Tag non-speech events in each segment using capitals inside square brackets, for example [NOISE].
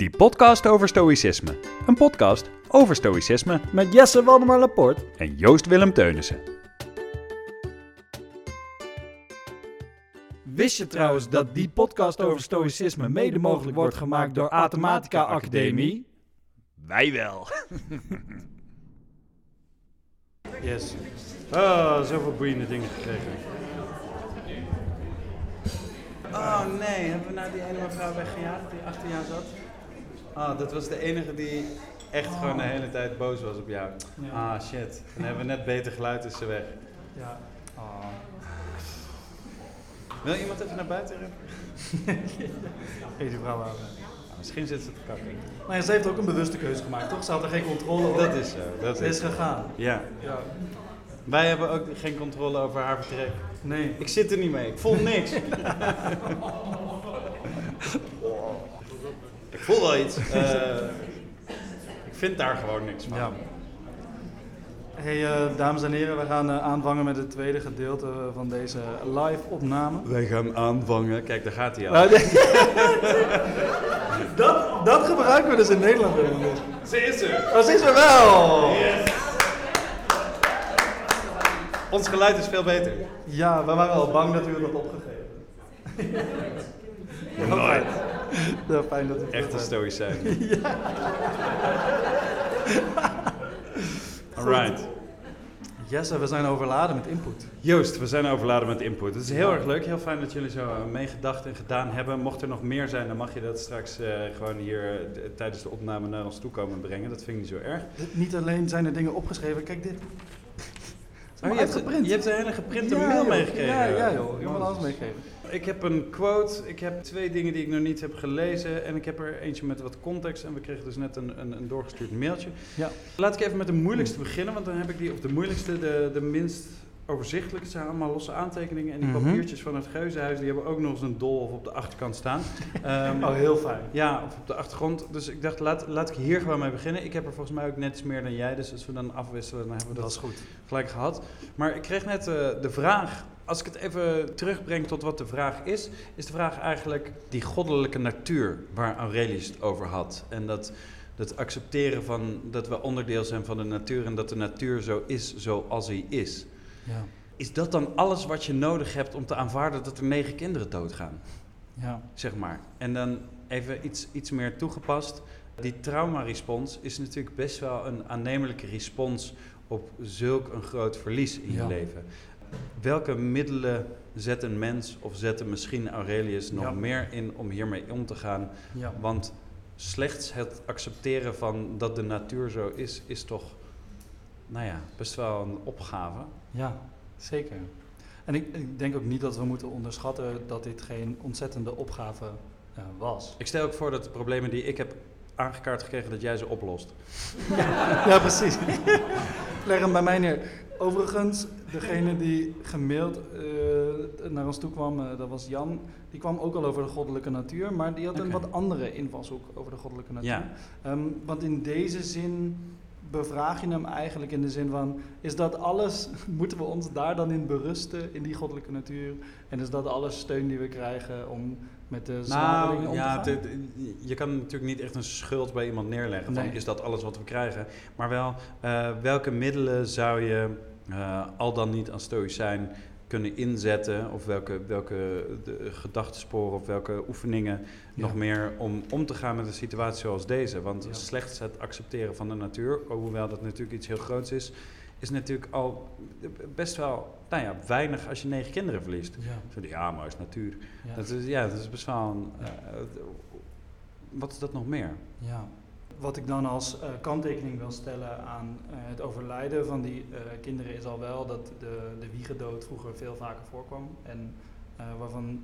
Die podcast over stoïcisme. Een podcast over stoïcisme Met Jesse Waldemar Laporte. en Joost Willem Teunissen. Wist je trouwens dat die podcast over stoïcisme mede mogelijk wordt gemaakt door Athematica Academie? Wij wel. [LAUGHS] Yes. Oh, zoveel boeiende dingen gekregen. Oh nee, hebben we nou die ene mevrouw weggejaagd die achter jou zat? Ah, dat was de enige die echt gewoon de hele tijd boos was op jou. Ja. Ah shit, dan hebben we net beter geluid, is ze weg. Ja. Oh. Wil iemand even naar buiten rennen? Deze vrouw aan. Ah, misschien zit ze te kakken. Maar ja, ze heeft ook een bewuste keuze gemaakt, toch? Ze had er geen controle over. Dat is zo, dat is is gegaan. Ja, Ja. wij hebben ook geen controle over haar vertrek. Nee. Ik zit er niet mee, ik voel niks. [LAUGHS] ik voel wel iets. eh, ik vind daar gewoon niks van. Ja. Hey, eh, dames en heren, we gaan eh, aanvangen met het tweede gedeelte van deze live opname. Wij gaan aanvangen. Kijk, daar gaat hij al. Nou, [LAUGHS] dat, dat gebruiken we dus in Nederland. Ze is er. Dat is er wel! Ons geluid is veel beter. Ja, we waren al bang dat u het had opgegeven. Nooit. Ja, [LAUGHS] fijn dat het Echt een stoïcijn. [LAUGHS] [LAUGHS] Alright. Jesse, we zijn overladen met input. Joost, we zijn overladen met input. Het is heel erg leuk. Heel fijn dat jullie zo eh, meegedacht en gedaan hebben. Mocht er nog meer zijn, dan mag je dat straks eh, gewoon hier eh, tijdens de opname naar ons toe komen brengen. Dat vind ik niet zo erg. Niet alleen zijn er dingen opgeschreven, kijk dit. Oh, je, hebt, je hebt een hele geprinte Ja, mail meegekregen. Ja, ja joh, wel alles meegegeven. Ik heb een quote, ik heb twee dingen die ik nog niet heb gelezen en ik heb er eentje met wat context en we kregen dus net een, een, een doorgestuurd mailtje. Ja. Laat ik even met de moeilijkste beginnen, want dan heb ik die, of de moeilijkste, de, de minst overzichtelijke. Het zijn allemaal losse aantekeningen en die Mhm. papiertjes van het Geuzenhuis, die hebben ook nog eens een dolf op de achterkant staan. Ehm, [LAUGHS] Oh, heel fijn. ja, of op de achtergrond. Dus ik dacht, laat, laat ik hier gewoon mee beginnen. Ik heb er volgens mij ook net iets meer dan jij, dus als we dan afwisselen, dan hebben we Dat dat is goed. gelijk gehad. Maar ik kreeg net eh, de vraag, als ik het even terugbreng tot wat de vraag is, is de vraag eigenlijk die goddelijke natuur waar Aurelius het over had. En dat, dat accepteren van dat we onderdeel zijn van de natuur en dat de natuur zo is zoals hij is. Ja. Is dat dan alles wat je nodig hebt om te aanvaarden dat er negen kinderen doodgaan? Ja. zeg maar. En dan even iets, iets meer toegepast. Die traumarespons is natuurlijk best wel een aannemelijke respons op zulk een groot verlies in je Ja. leven. Welke middelen zet een mens of zette misschien Aurelius nog Ja. meer in om hiermee om te gaan? Ja. Want slechts het accepteren van dat de natuur zo is, is toch, nou ja, best wel een opgave. Ja, zeker. En ik, ik denk ook niet dat we moeten onderschatten dat dit geen ontzettende opgave eh, was. Ik stel ook voor dat de problemen die ik heb aangekaart gekregen, dat jij ze oplost. [LAUGHS] Ja, precies. Leg hem bij mij neer. Overigens, degene die gemaild eh, naar ons toe kwam, eh, dat was Jan. Die kwam ook al over de goddelijke natuur, maar die had een wat andere invalshoek over de goddelijke natuur. Ja. Ehm, want in deze zin bevraag je hem eigenlijk in de zin van: is dat alles, [LAUGHS] moeten we ons daar dan in berusten, in die goddelijke natuur? En is dat alles steun die we krijgen om met de om Nou, ja, te gaan? het- je kan natuurlijk niet echt een schuld bij iemand neerleggen van is dat alles wat we krijgen. Maar wel, eh, welke middelen zou je al dan niet als stoïcijn kunnen inzetten? Of welke, welke gedachtensporen of welke oefeningen Ja. nog meer om om te gaan met een situatie zoals deze? Want Ja. slechts het accepteren van de natuur, hoewel dat natuurlijk iets heel groots is, is natuurlijk al best wel nou ja, weinig als je negen kinderen verliest. Ja, Ja, maar is natuur. ja. Dat is, ja, dat is best wel een, eh, wat is dat nog meer? Ja. Wat ik dan als eh, kanttekening wil stellen aan eh, het overlijden van die eh, kinderen is al wel dat de, de wiegendood vroeger veel vaker voorkwam. En waarvan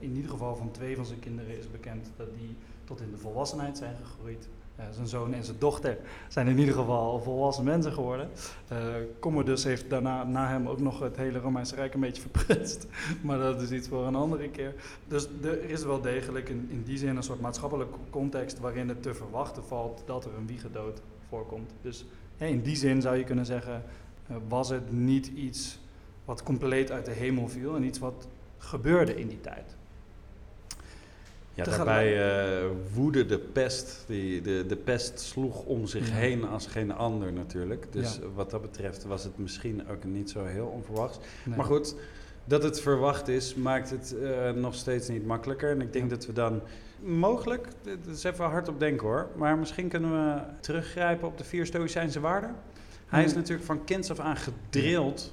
in ieder geval van twee van zijn kinderen is bekend dat die tot in de volwassenheid zijn gegroeid. Eh, zijn zoon en zijn dochter zijn in ieder geval volwassen mensen geworden. Eh Commodus heeft daarna na hem ook nog het hele Romeinse Rijk een beetje verprutst. [LAUGHS] Maar dat is iets voor een andere keer. Dus er is wel degelijk in, in die zin een soort maatschappelijke context waarin het te verwachten valt dat er een wiegendood voorkomt. Dus in die zin zou je kunnen zeggen, eh, was het niet iets wat compleet uit de hemel viel en iets wat gebeurde in die tijd. Ja, daarbij eh, woedde de pest. Die, de, de pest sloeg om zich Ja. heen als geen ander natuurlijk. Dus Ja. wat dat betreft was het misschien ook niet zo heel onverwachts. Nee. Maar goed, dat het verwacht is, maakt het eh, nog steeds niet makkelijker. En ik denk Ja. dat we dan mogelijk, dit is even hard op denken hoor, maar misschien kunnen we teruggrijpen op de vier Stoïcijnse waarden. Hij is Hmm. natuurlijk van kinds af aan gedrild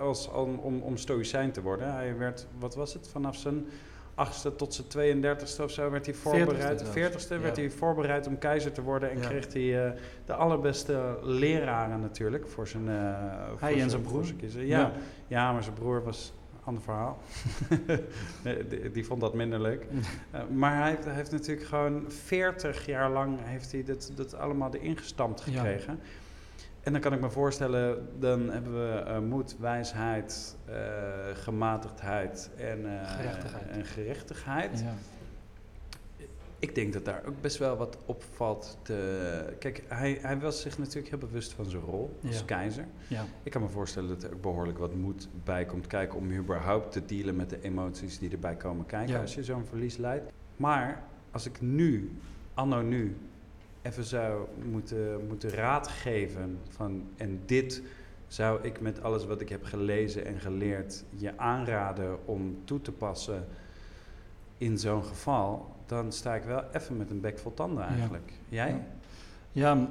als, om, om, om Stoïcijn te worden. Hij werd, wat was het, vanaf zijn achtste tot zijn 32ste of zo werd hij voorbereid. zelfs. Veertigste werd Ja. hij voorbereid om keizer te worden en Ja. kreeg hij eh, de allerbeste leraren natuurlijk voor zijn, voor Hij en zijn broer. zijn kiezen. Ja. Ja, maar zijn broer was een ander verhaal. [LAUGHS] Nee, die, die vond dat minder leuk. Eh, maar hij heeft, hij heeft natuurlijk gewoon 40 jaar lang heeft hij dat, dat allemaal erin gestampt gekregen. En dan kan ik me voorstellen, dan hebben we eh, moed, wijsheid, eh, gematigdheid en, eh, Gerechtigheid. en gerechtigheid. Ja. Ik denk dat daar ook best wel wat opvalt. Te... Kijk, hij, hij was zich natuurlijk heel bewust van zijn rol als Ja. keizer. Ja. Ik kan me voorstellen dat er ook behoorlijk wat moed bij komt kijken om überhaupt te dealen met de emoties die erbij komen kijken als je zo'n verlies leidt. Maar als ik nu, anno nu, even zou moeten, moeten raadgeven van en dit zou ik met alles wat ik heb gelezen en geleerd je aanraden om toe te passen in zo'n geval, dan sta ik wel even met een bek vol tanden Ja. eigenlijk. Jij? Ja. Ja,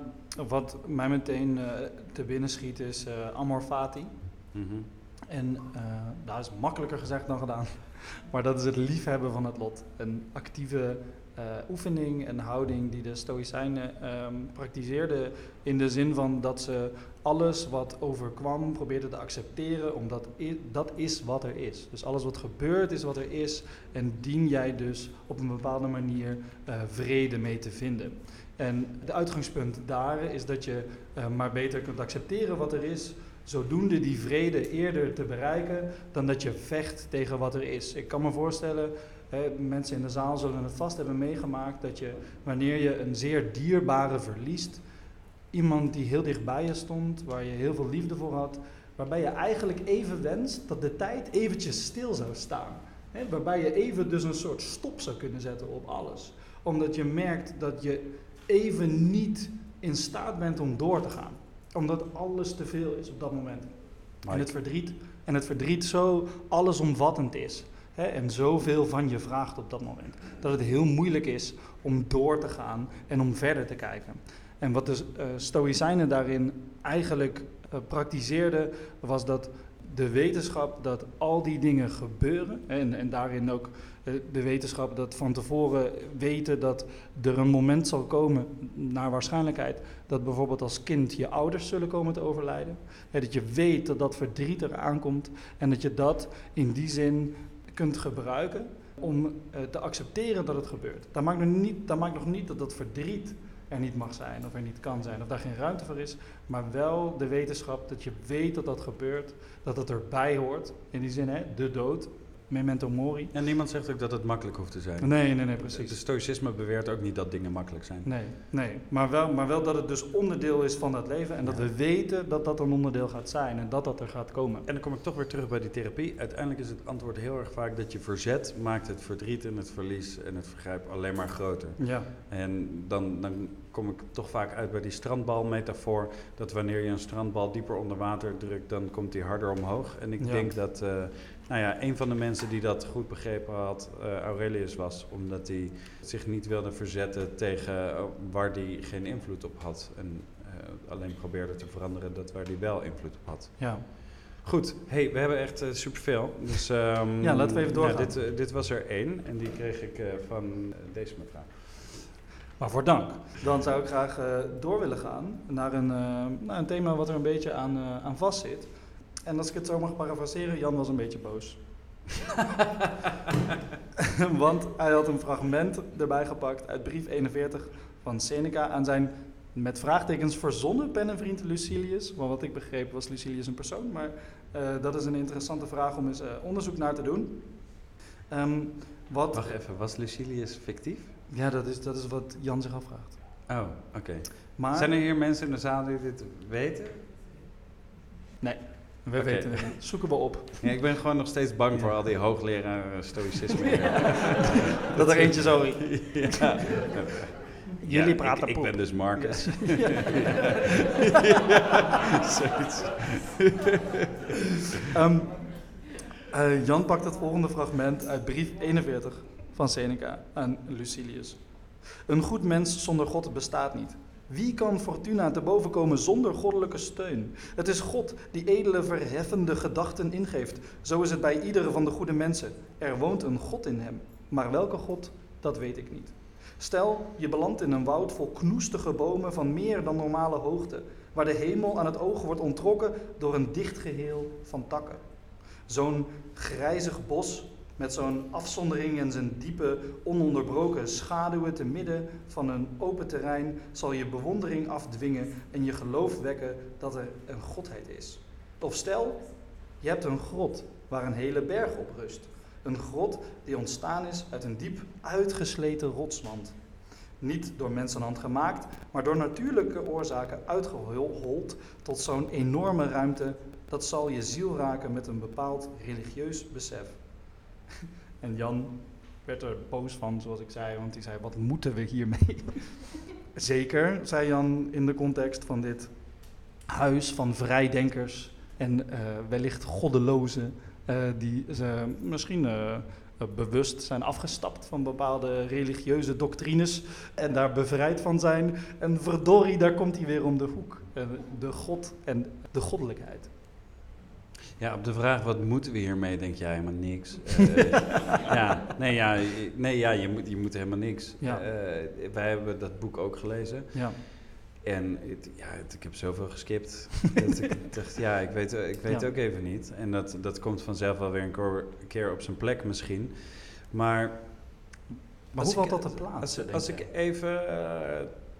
wat mij meteen eh, te binnen schiet is eh amor fati. Mhm. En eh dat is makkelijker gezegd dan gedaan. [LAUGHS] Maar dat is het liefhebben van het lot. Een actieve eh, oefening en houding die de Stoïcijnen ehm, praktiseerden. In de zin van dat ze alles wat overkwam probeerden te accepteren. Omdat dat is wat er is. Dus alles wat gebeurt is wat er is. En dien jij dus op een bepaalde manier eh, vrede mee te vinden. En de uitgangspunt daar is dat je eh, maar beter kunt accepteren wat er is zodoende die vrede eerder te bereiken dan dat je vecht tegen wat er is. Ik kan me voorstellen, mensen in de zaal zullen het vast hebben meegemaakt, dat je wanneer je een zeer dierbare verliest, iemand die heel dicht bij je stond, waar je heel veel liefde voor had, waarbij je eigenlijk even wenst dat de tijd eventjes stil zou staan. Waarbij je even dus een soort stop zou kunnen zetten op alles. Omdat je merkt dat je even niet in staat bent om door te gaan omdat alles te veel is op dat moment. En het verdriet, en het verdriet zo allesomvattend is. En zoveel van je vraagt op dat moment. Dat het heel moeilijk is om door te gaan en om verder te kijken. En wat de eh, Stoïcijnen daarin eigenlijk eh, praktiseerden, was dat de wetenschap dat al die dingen gebeuren. En, en daarin ook eh, de wetenschap dat van tevoren weten dat er een moment zal komen, naar waarschijnlijkheid, dat bijvoorbeeld als kind je ouders zullen komen te overlijden. Dat je weet dat dat verdriet eraan komt en dat je dat in die zin kunt gebruiken om eh, te accepteren dat het gebeurt. Dat maakt, nog niet, dat maakt nog niet dat dat verdriet er niet mag zijn of er niet kan zijn of daar geen ruimte voor is, maar wel de wetenschap dat je weet dat dat gebeurt, dat het erbij hoort. In die zin, hè, de dood, memento mori. En niemand zegt ook dat het makkelijk hoeft te zijn. Nee, nee, nee, Het precies. stoïcisme beweert ook niet dat dingen makkelijk zijn. Nee, nee. Maar, wel, maar wel dat het dus onderdeel is van dat leven en dat Ja. we weten dat dat een onderdeel gaat zijn en dat dat er gaat komen. En dan kom ik toch weer terug bij die therapie. Uiteindelijk is het antwoord heel erg vaak dat je verzet maakt het verdriet en het verlies en het vergrijp alleen maar groter. Ja, En dan, dan kom ik toch vaak uit bij die strandbalmetafoor. Dat wanneer je een strandbal dieper onder water drukt, dan komt die harder omhoog. En ik Ja. denk dat, eh, nou ja, een van de mensen die dat goed begrepen had, eh, Aurelius was. Omdat hij zich niet wilde verzetten tegen eh, waar hij geen invloed op had. En eh, alleen probeerde te veranderen dat waar hij wel invloed op had. ja. Goed, hey, we hebben echt eh, superveel. Dus, ehm, Ja, laten we even doorgaan. dit, dit was er één en die kreeg ik van deze mevrouw. Waarvoor dank. Dan zou ik graag door willen gaan naar een, naar een thema wat er een beetje aan, aan vast zit. En als ik het zo mag parafraseren, Jan was een beetje boos. [LAUGHS] Want hij had een fragment erbij gepakt uit brief 41 van Seneca aan zijn met vraagtekens verzonnen pennenvriend Lucilius. Want wat ik begreep was Lucilius een persoon, maar eh, dat is een interessante vraag om eens eh, onderzoek naar te doen. Ehm, wat, Wacht even, was Lucilius fictief? ja, dat is, dat is wat Jan zich afvraagt. Oh, oké. Maar, Zijn er hier mensen in de zaal die dit weten? Nee. We weten het. Zoeken we op. Ja, ik ben gewoon nog steeds bang voor al die hoogleraren stoïcisme. [LAUGHS] Dat er eentje zo... Ja. Jullie praten ik, ik poep. ben dus Marcus. [LAUGHS] Zoiets. Ehm, eh, Jan pakt het volgende fragment uit brief 41 van Seneca aan Lucilius. Een goed mens zonder God bestaat niet. Wie kan Fortuna te boven komen zonder goddelijke steun? Het is God die edele verheffende gedachten ingeeft. Zo is het bij iedere van de goede mensen. Er woont een God in hem. Maar welke God, dat weet ik niet. Stel, je belandt in een woud vol knoestige bomen van meer dan normale hoogte, waar de hemel aan het oog wordt ontrokken door een dicht geheel van takken. Zo'n grijzig bos met zo'n afzondering en zijn diepe, ononderbroken schaduwen te midden van een open terrein zal je bewondering afdwingen en je geloof wekken dat er een godheid is. Of stel, je hebt een grot waar een hele berg op rust. Een grot die ontstaan is uit een diep uitgesleten rotswand. Niet door mensenhand gemaakt, maar door natuurlijke oorzaken uitgehold tot zo'n enorme ruimte, dat zal je ziel raken met een bepaald religieus besef. [LAUGHS] En Jan werd er boos van, zoals ik zei, want hij zei: Wat moeten we hiermee? [LAUGHS] Zeker, zei Jan in de context van dit huis van vrijdenkers en eh, wellicht goddelozen, eh, die ze misschien eh, bewust zijn afgestapt van bepaalde religieuze doctrines en daar bevrijd van zijn. En verdorie, daar komt hij weer om de hoek. De God en de goddelijkheid. Ja, op de vraag wat moeten we hiermee, denk jij helemaal niks. [LAUGHS] Eh, ja, nee, ja, je- nee, ja je, moet, je moet helemaal niks. Ja. Eh, wij hebben dat boek ook gelezen. Ja, En het, ja, het- ik heb zoveel geskipt. [LAUGHS] dat ik dacht, ja, ik weet, ik weet Ja. ook even niet. En dat, dat komt vanzelf wel weer een keer op zijn plek misschien. Maar maar hoe valt dat te plaatsen? als, ik even uh,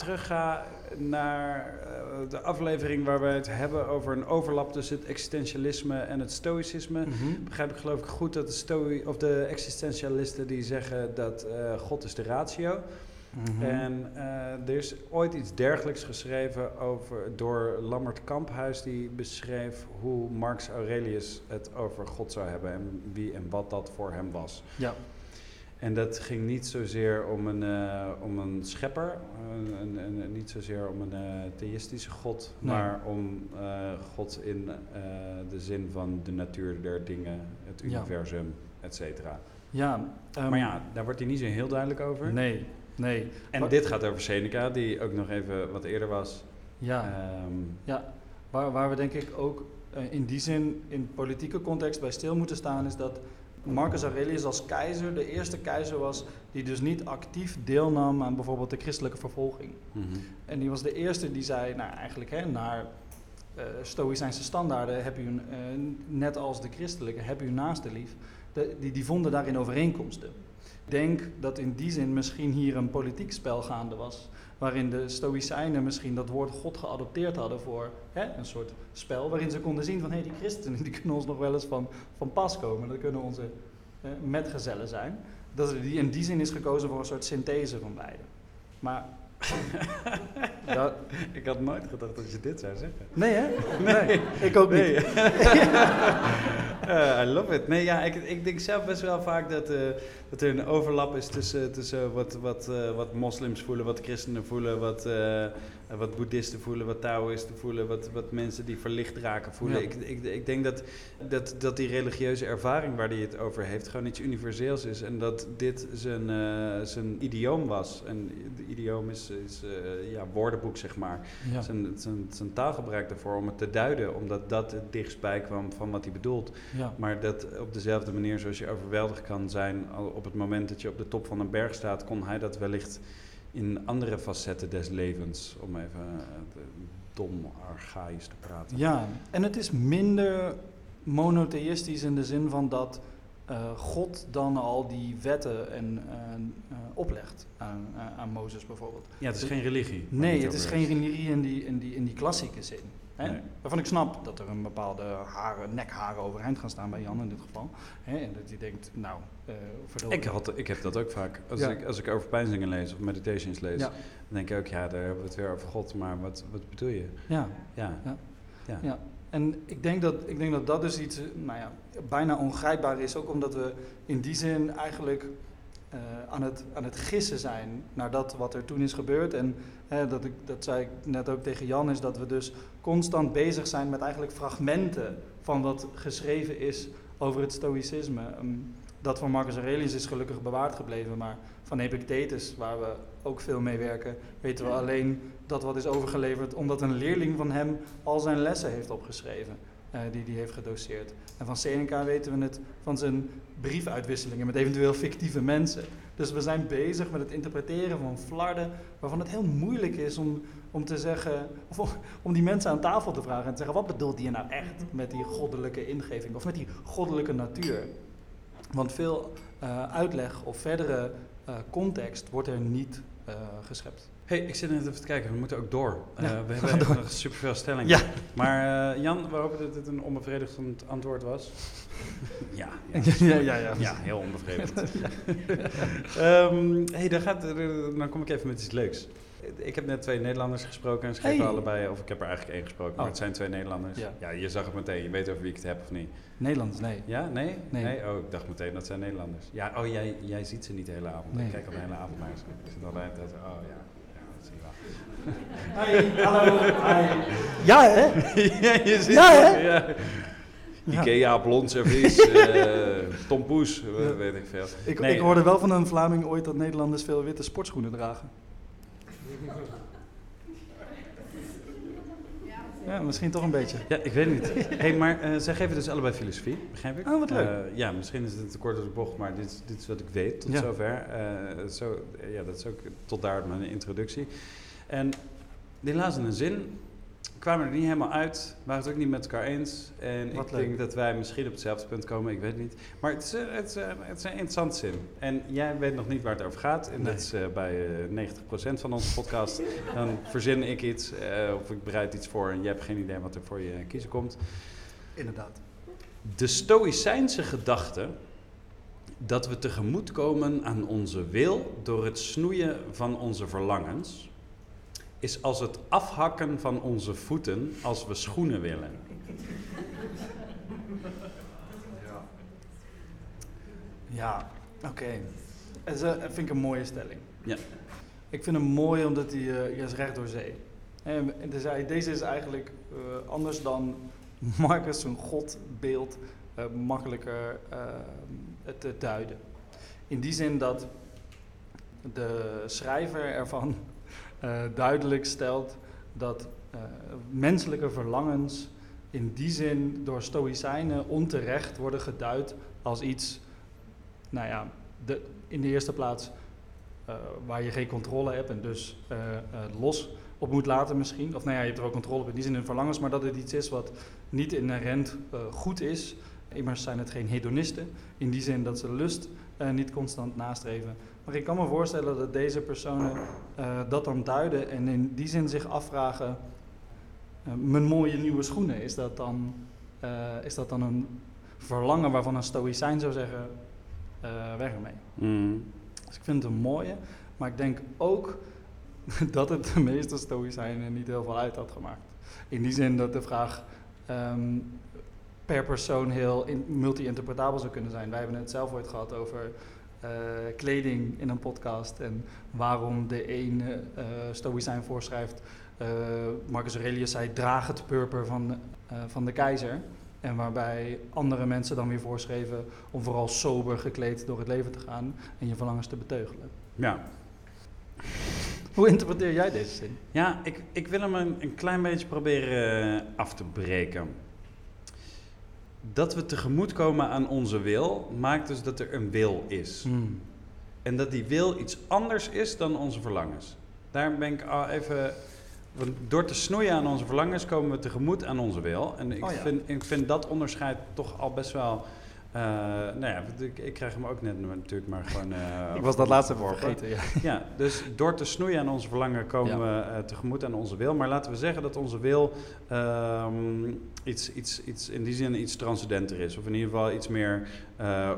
terug ga naar eh, de aflevering waar we het hebben over een overlap tussen het existentialisme en het stoïcisme, Mhm. begrijp ik geloof ik goed dat de, stoi of de existentialisten die zeggen dat eh, God is de ratio. Mhm. En eh, er is ooit iets dergelijks geschreven over, door Lammert Kamphuis, die beschreef hoe Marcus Aurelius het over God zou hebben en wie en wat dat voor hem was. Ja, En dat ging niet zozeer om een, eh, om een schepper, een, een- een- niet zozeer om een eh, theïstische God, Nee. maar om eh, God in de zin van de natuur der dingen, het Ja. universum, et cetera. ja. ehm, maar ja, daar wordt hij niet zo heel duidelijk over. Nee, nee. En Maar- dit gaat over Seneca, die ook nog even wat eerder was. Ja, Ehm, ja. Waar, waar we denk ik ook in die zin in politieke context bij stil moeten staan, is dat Marcus Aurelius als keizer de eerste keizer was die dus niet actief deelnam aan bijvoorbeeld de christelijke vervolging. mhm. En die was de eerste die zei, nou eigenlijk hè, naar eh stoïcijnse standaarden heb u, eh, net als de christelijke, heb u naaste lief. De, die, die vonden daarin overeenkomsten. Ik denk dat in die zin misschien hier een politiek spel gaande was, waarin de stoïcijnen misschien dat woord God geadopteerd hadden voor hè, een soort spel, waarin ze konden zien van hé, die christenen die kunnen ons nog wel eens van, van pas komen, dat kunnen onze eh, metgezellen zijn. Dat er die, in die zin is gekozen voor een soort synthese van beide. Maar [LAUGHS] dat, Ik had nooit gedacht dat je dit zou zeggen. Nee, hè? Nee, ik ook Nee. [LAUGHS] [LAUGHS] Eh, I love it. Nee, ja, ik, ik denk zelf best wel vaak dat, eh, dat er een overlap is tussen, tussen wat, wat, eh, wat moslims voelen, wat christenen voelen, wat, wat boeddhisten voelen, wat taoïsten voelen, wat, wat mensen die verlicht raken voelen. Ja. Ik, ik, ik denk dat, dat, dat die religieuze ervaring waar hij het over heeft gewoon iets universeels is en dat dit zijn, eh, zijn idioom was. En de idioom is, is eh, ja, woordenboek, zeg maar. Ja. Zijn, zijn, zijn taalgebruik daarvoor om het te duiden, omdat dat het dichtst bij kwam van wat hij bedoelt. Ja. Maar dat op dezelfde manier zoals je overweldigd kan zijn op het moment dat je op de top van een berg staat, kon hij dat wellicht in andere facetten des levens, om even eh, dom archaïs te praten. ja, en het is minder monotheïstisch in de zin van dat eh, God dan al die wetten en, eh, oplegt aan, aan Mozes bijvoorbeeld. Ja, het is geen religie. Nee, het is geen religie in die, in die, in die klassieke zin. Hè? Nee. Waarvan ik snap dat er een bepaalde haren, nekharen overeind gaan staan bij Jan in dit geval. Hè? En dat hij denkt, nou, eh. Ik, had, ik heb dat ook vaak. Als, Ja. ik, als ik over pijnzingen lees of meditations lees, Ja, dan denk ik ook, ja, daar hebben we het weer over God, maar wat, wat bedoel je? ja, Ja, Ja. ja. ja. En ik denk dat, ik denk dat dat dus iets, nou ja, bijna ongrijpbaar is. Ook omdat we in die zin eigenlijk uh, aan, het, aan het gissen zijn naar dat wat er toen is gebeurd. En hè, dat, ik, dat zei ik net ook tegen Jan, is dat we dus constant bezig zijn met eigenlijk fragmenten van wat geschreven is over het stoïcisme. Um, dat van Marcus Aurelius is gelukkig bewaard gebleven, maar van Epictetus, waar we ook veel mee werken, weten we alleen dat wat is overgeleverd omdat een leerling van hem al zijn lessen heeft opgeschreven, uh, die hij heeft gedoseerd. En van Seneca weten we het van zijn briefuitwisselingen met eventueel fictieve mensen. Dus we zijn bezig met het interpreteren van flarden, waarvan het heel moeilijk is om, om te zeggen, of om die mensen aan tafel te vragen en te zeggen, wat bedoelt je nou echt met die goddelijke ingeving of met die goddelijke natuur? Want veel uh, uitleg of verdere uh, context wordt er niet uh, geschept. Hey, ik zit net even te kijken, we moeten ook door. Ja, we hebben nog superveel stellingen. Ja. Maar Jan, we hopen dat het een onbevredigend antwoord was. [LAUGHS] [LAUGHS] ja, ja. ja, ja, ja. heel onbevredigend. [LAUGHS] um, hey, dan, gaat, dan kom ik even met iets leuks. Ik heb net twee Nederlanders gesproken en ze geven allebei, of ik heb er eigenlijk één gesproken, maar oh. het zijn twee Nederlanders. Ja. ja. je zag het meteen, je weet over wie ik het heb of niet. Nederlanders, nee. Ja, nee? nee? Oh, ik dacht meteen dat zijn Nederlanders. Ja, oh, jij, jij ziet ze niet de hele avond. Nee. Ik kijk al de hele avond naar ze. Ik zit al de tijd, oh ja, hallo, hi. Ja, [LAUGHS] hè? ja, je ziet ja, hè? Ja. Ikea, blond servies, uh, Tom Poes, weet ik veel. Ik, nee. ik hoorde wel van een Vlaming ooit dat Nederlanders veel witte sportschoenen dragen. Ja, misschien toch een beetje. Ja, ik weet niet. hey, maar uh, zij geven dus allebei filosofie, begrijp ik? Oh, wat leuk. Uh, ja, misschien is het door de bocht, maar dit, dit is wat ik weet tot zover. Uh, zo, ja, dat is ook tot daar mijn introductie. En die lazen een zin kwamen er niet helemaal uit, waren het ook niet met elkaar eens. En ik denk dat wij misschien op hetzelfde punt komen, ik weet niet. Maar het is, eh, het is, eh, het is een interessante zin. En jij weet nog niet waar het over gaat. En dat is uh, bij uh, 90% van onze podcast. [LAUGHS] Dan verzin ik iets of ik bereid iets voor en jij hebt geen idee wat er voor je kiezen komt. Inderdaad. De stoïcijnse gedachte dat we tegemoetkomen aan onze wil door het snoeien van onze verlangens is als het afhakken van onze voeten als we schoenen willen. Ja, ja oké. Dat vind ik een mooie stelling. Ja. Ik vind hem mooi omdat hij, uh, is recht door zee. En dus deze is eigenlijk uh, anders dan Marcus zijn godbeeld uh, makkelijker te duiden. In die zin dat de schrijver ervan duidelijk stelt dat uh, menselijke verlangens in die zin door stoïcijnen onterecht worden geduid als iets, nou ja, de, in de eerste plaats uh, waar je geen controle hebt en dus los op moet laten misschien. Of nou ja, je hebt er wel controle op in die zin in verlangens, maar dat het iets is wat niet inherent goed is. Immers zijn het geen hedonisten, in die zin dat ze lust niet constant nastreven, maar ik kan me voorstellen dat deze personen uh, dat dan duiden en in die zin zich afvragen: uh, mijn mooie nieuwe schoenen, is dat, dan, uh, is dat dan een verlangen waarvan een stoïcijn zou zeggen: weg ermee? Mm. Dus ik vind het een mooie, maar ik denk ook [LAUGHS] dat het de meeste stoïcijnen niet heel veel uit had gemaakt. In die zin dat de vraag um, per persoon heel multi-interpretabel zou kunnen zijn. Wij hebben het zelf ooit gehad over uh, kleding in een podcast en waarom de een uh, stoïcijn voorschrijft. Uh, Marcus Aurelius zei: draag het purper van, van de keizer. En waarbij andere mensen dan weer voorschreven om vooral sober gekleed door het leven te gaan en je verlangens te beteugelen. Ja. Hoe interpreteer jij deze zin? Ja, ik, ik wil hem een, een klein beetje proberen af te breken dat we tegemoetkomen aan onze wil, maakt dus dat er een wil is. Hmm. En dat die wil iets anders is dan onze verlangens. Daar ben ik al even. door te snoeien aan onze verlangens komen we tegemoet aan onze wil. En ik, oh vind, ik vind dat onderscheid toch al best wel uh, nou ja, ik, ik, krijg hem ook net natuurlijk maar gewoon... Uh, [LAUGHS] ik was dat laatste voor vergeten, ja. [LAUGHS] ja. dus door te snoeien aan onze verlangen komen we uh, tegemoet aan onze wil. Maar laten we zeggen dat onze wil um, iets, iets, iets, in die zin iets transcendenter is. Of in ieder geval iets meer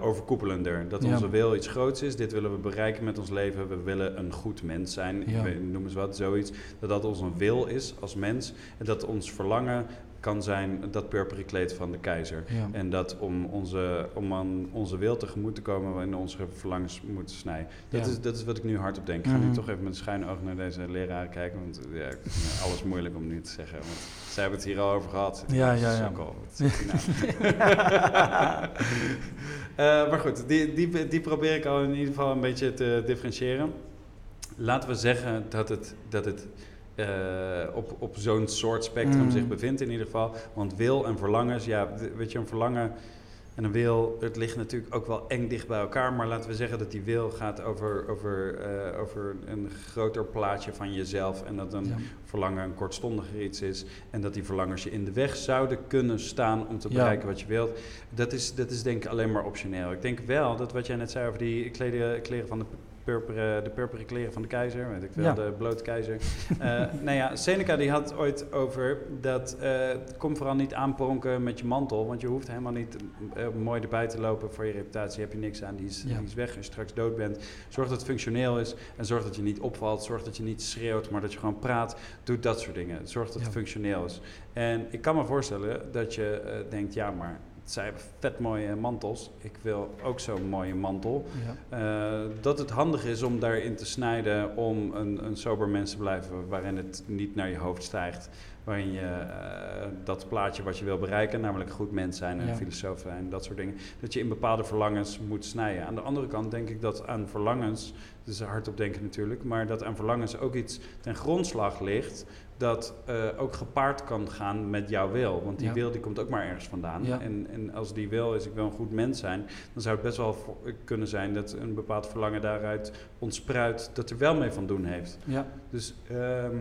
overkoepelender. Dat onze wil iets groots is. Dit willen we bereiken met ons leven. We willen een goed mens zijn. Ik noem eens wat, zoiets. Dat dat onze wil is als mens. En dat ons verlangen kan zijn dat purperen kleed van de keizer. Ja. En dat om, onze, om aan onze wil tegemoet te komen, we in onze verlangens moeten snijden. Dat, Ja. is, dat is wat ik nu hardop denk. Ik ga Mhm. nu toch even met een schuine oog naar deze leraar kijken. Want ja, ik vind alles moeilijk om nu te zeggen. Want zij hebben het hier al over gehad. Ja, ja, ja. Sukkel. Nou? [LAUGHS] Eh, maar goed, die, die, die probeer ik al in ieder geval een beetje te differentiëren. Laten we zeggen dat het, dat het eh, op, op zo'n soort spectrum Mm. zich bevindt in ieder geval. Want wil en verlangens, ja, weet je, een verlangen en een wil, het ligt natuurlijk ook wel eng dicht bij elkaar. Maar laten we zeggen dat die wil gaat over, over, eh, over een groter plaatje van jezelf. En dat een Ja. verlangen een kortstondiger iets is. En dat die verlangens je in de weg zouden kunnen staan om te Ja. bereiken wat je wilt. Dat is, dat is denk ik alleen maar optioneel. Ik denk wel dat wat jij net zei over die kleden, kleren van de purperen, de purperen kleren van de keizer, weet ik veel, Ja. de blote keizer. Eh [LAUGHS] nou ja, Seneca die had ooit over dat eh, kom vooral niet aanpronken met je mantel, want je hoeft helemaal niet eh, mooi erbij te lopen voor je reputatie. Heb je niks aan, die is, Ja. die is weg als je straks dood bent. Zorg dat het functioneel is en zorg dat je niet opvalt. Zorg dat je niet schreeuwt, maar dat je gewoon praat. Doe dat soort dingen. Zorg dat het functioneel is. En ik kan me voorstellen dat je denkt, ja, maar zij hebben vet mooie mantels. Ik wil ook zo'n mooie mantel. Ja. Eh, dat het handig is om daarin te snijden om een, een sober mens te blijven waarin het niet naar je hoofd stijgt. Waarin je eh, dat plaatje wat je wil bereiken, namelijk goed mens zijn en Ja. filosoof zijn en dat soort dingen, dat je in bepaalde verlangens moet snijden. Aan de andere kant denk ik dat aan verlangens, dus hardop denken natuurlijk, maar dat aan verlangens ook iets ten grondslag ligt dat eh, ook gepaard kan gaan met jouw wil. Want die Ja. wil die komt ook maar ergens vandaan. Ja. En, en als die wil is, ik wil een goed mens zijn, dan zou het best wel vo- kunnen zijn dat een bepaald verlangen daaruit ontspruit dat er wel mee van doen heeft. ja. Dus ehm,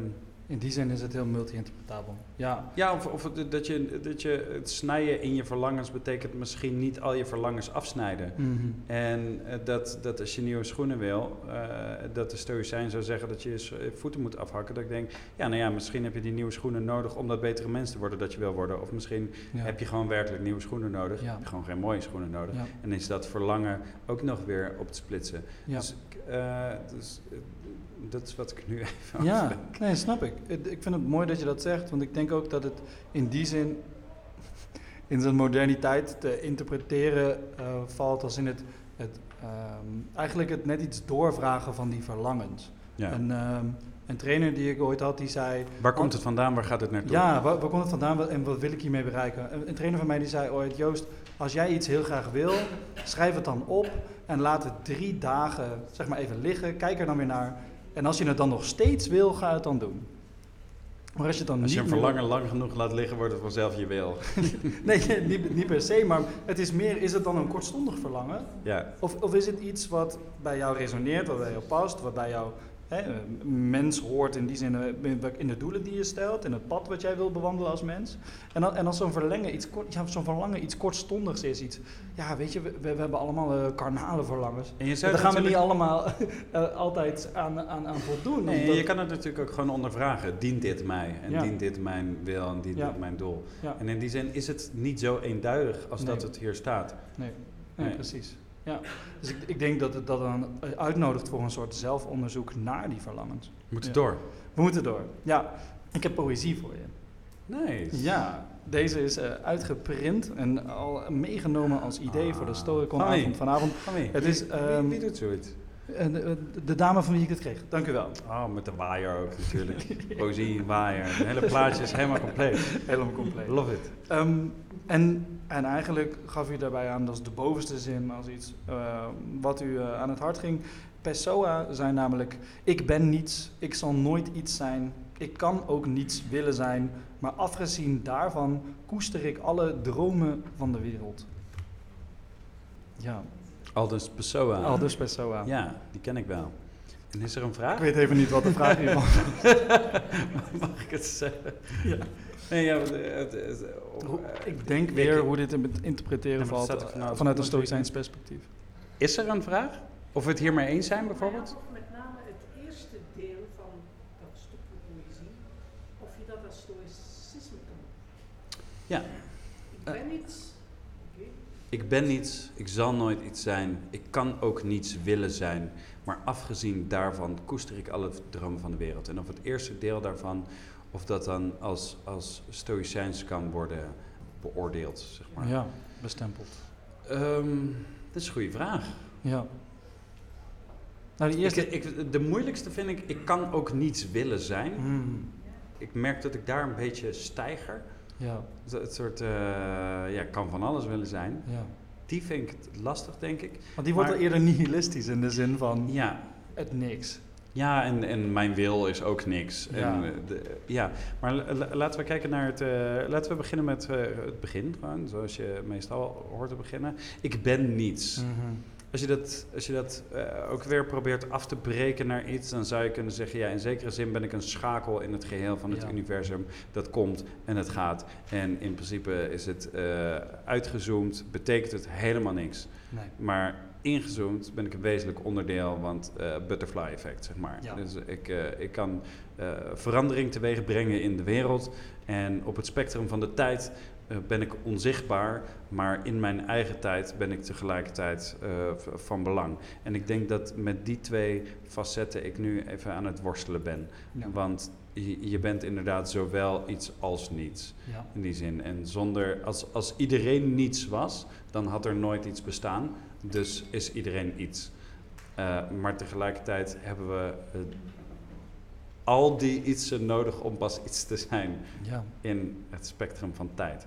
In die zin is het heel multi-interpretabel. Ja. ja, of, of dat, je, dat je het snijden in je verlangens betekent misschien niet al je verlangens afsnijden. Mhm. En eh, dat, dat als je nieuwe schoenen wil, eh, dat de stoïcijn zou zeggen dat je je voeten moet afhakken. Dat ik denk, ja, nou ja, misschien heb je die nieuwe schoenen nodig om dat betere mens te worden dat je wil worden. Of misschien Ja. heb je gewoon werkelijk nieuwe schoenen nodig. Ja. Heb je gewoon geen mooie schoenen nodig. Ja. En is dat verlangen ook nog weer op te splitsen. Ja. Dus, eh, dus dat is wat ik nu [LAUGHS] even Ja, over nee, snap ik. Ik vind het mooi dat je dat zegt, want ik denk ook dat het in die zin [LAUGHS] in zijn moderniteit te interpreteren eh, valt als in het, het ehm, eigenlijk het net iets doorvragen van die verlangens. Ja. Een, ehm, een trainer die ik ooit had, die zei... Waar komt het vandaan? Waar gaat het naartoe? Ja, waar, waar komt het vandaan en wat wil ik hiermee bereiken? Een, een trainer van mij die zei ooit, Joost, als jij iets heel graag wil, schrijf het dan op en laat het drie dagen zeg maar even liggen. Kijk er dan weer naar. En als je het dan nog steeds wil, ga het dan doen. Maar als je het dan Als je een verlangen lang genoeg laat liggen, wordt het vanzelf je wil. [LAUGHS] Nee, niet, niet per se, maar het is meer, is het dan een kortstondig verlangen? Ja. Of, of is het iets wat bij jou resoneert, wat bij jou past, wat bij jou hè, mens hoort in die zin eh, in de doelen die je stelt, in het pad wat jij wil bewandelen als mens? En, dan, en als zo'n verlangen iets, kort, ja, zo'n verlangen iets kortstondigs is, iets, ja, weet je, we, we hebben allemaal eh, karnale verlangens. En je zou Daar gaan we niet allemaal [LAUGHS] eh, altijd aan, aan, aan voldoen. Nee, omdat- je kan het natuurlijk ook gewoon ondervragen. Dient dit mij? En Ja. dient dit mijn wil en dient Ja. dit mijn doel? En in die zin is het niet zo eenduidig als Nee. dat het hier staat. Nee, nee, Nee. precies. Ja. Dus ik, ik denk dat het dat dan uitnodigt voor een soort zelfonderzoek naar die verlangens. We moeten Ja. door. We moeten door. Ja, ik heb poëzie voor je. Nice. Ja, deze is eh, uitgeprint en al meegenomen als idee Ah. voor de Storycon Van wie? avond vanavond. Van? Het is, Wie- ehm, wie, doet zoiets? Eh, de, dame van wie ik het kreeg. Dank u wel. Oh, met de waaier ook natuurlijk. Poëzie, waaier. Het hele plaatje is helemaal compleet. Helemaal compleet. Love it. Ehm, en, en eigenlijk gaf u daarbij aan, dat is de bovenste zin als iets eh, wat u eh, aan het hart ging. Pessoa zijn namelijk, ik ben niets, ik zal nooit iets zijn, ik kan ook niets willen zijn, maar afgezien daarvan koester ik alle dromen van de wereld. Ja, Aldus Pessoa. Aldus Pessoa. Ja, die ken ik wel. En is er een vraag? Ik weet even niet wat de vraag hiervan [LAUGHS] Mag ik het zeggen? Ja. Nee, ja, het, het, het- Hoe- eh, Ik denk ik- weer hoe dit te interpreteren Ja, valt eh, vanuit- vanuit een stoïcijns perspectief. Is er een vraag? Of we het hiermee eens zijn bijvoorbeeld? Ja, of met name het eerste deel van dat stukje poëzie, of je dat als stoïcisme kan. Ja. Ik ben iets. Ik ben niets, ik zal nooit iets zijn, ik kan ook niets willen zijn. Maar afgezien daarvan koester ik alle dromen van de wereld. En of het eerste deel daarvan, of dat dan als, als stoïcijns kan worden beoordeeld, zeg maar. Ja, bestempeld. Ehm, dat is een goede vraag. Ja. Nou, die eerste... Ik, ik, de moeilijkste vind ik, ik kan ook niets willen zijn. Hmm, Ik merk dat ik daar een beetje stijger. Ja, Het, soort, eh, ja, kan van alles willen zijn. ja. Die vind ik lastig, denk ik. Want die wordt Maar- al eerder nihilistisch in de zin van Ja, het niks. ja en, en mijn wil is ook niks. Ja. En, eh, de, ja. Maar la- la- laten we kijken naar het... eh, laten we beginnen met eh, het begin, gewoon, zoals je meestal hoort te beginnen. Ik ben niets. Mhm. Als je dat, als je dat eh, ook weer probeert af te breken naar iets, dan zou je kunnen zeggen: ja, in zekere zin ben ik een schakel in het geheel van het Ja. universum. Dat komt en het gaat. En in principe is het eh, uitgezoomd, betekent het helemaal niks. Nee. Maar ingezoomd ben ik een wezenlijk onderdeel, want eh, butterfly effect, zeg maar. Ja. Dus ik, ik kan verandering teweeg brengen in de wereld. En op het spectrum van de tijd ben ik onzichtbaar, maar in mijn eigen tijd ben ik tegelijkertijd eh, van belang. En ik denk dat met die twee facetten ik nu even aan het worstelen ben. Ja. Want je, je bent inderdaad zowel iets als niets. Ja. In die zin. En zonder, als, als iedereen niets was, dan had er nooit iets bestaan. Dus is iedereen iets. Eh, maar tegelijkertijd hebben we eh, al die ietsen nodig om pas iets te zijn ja, in het spectrum van tijd.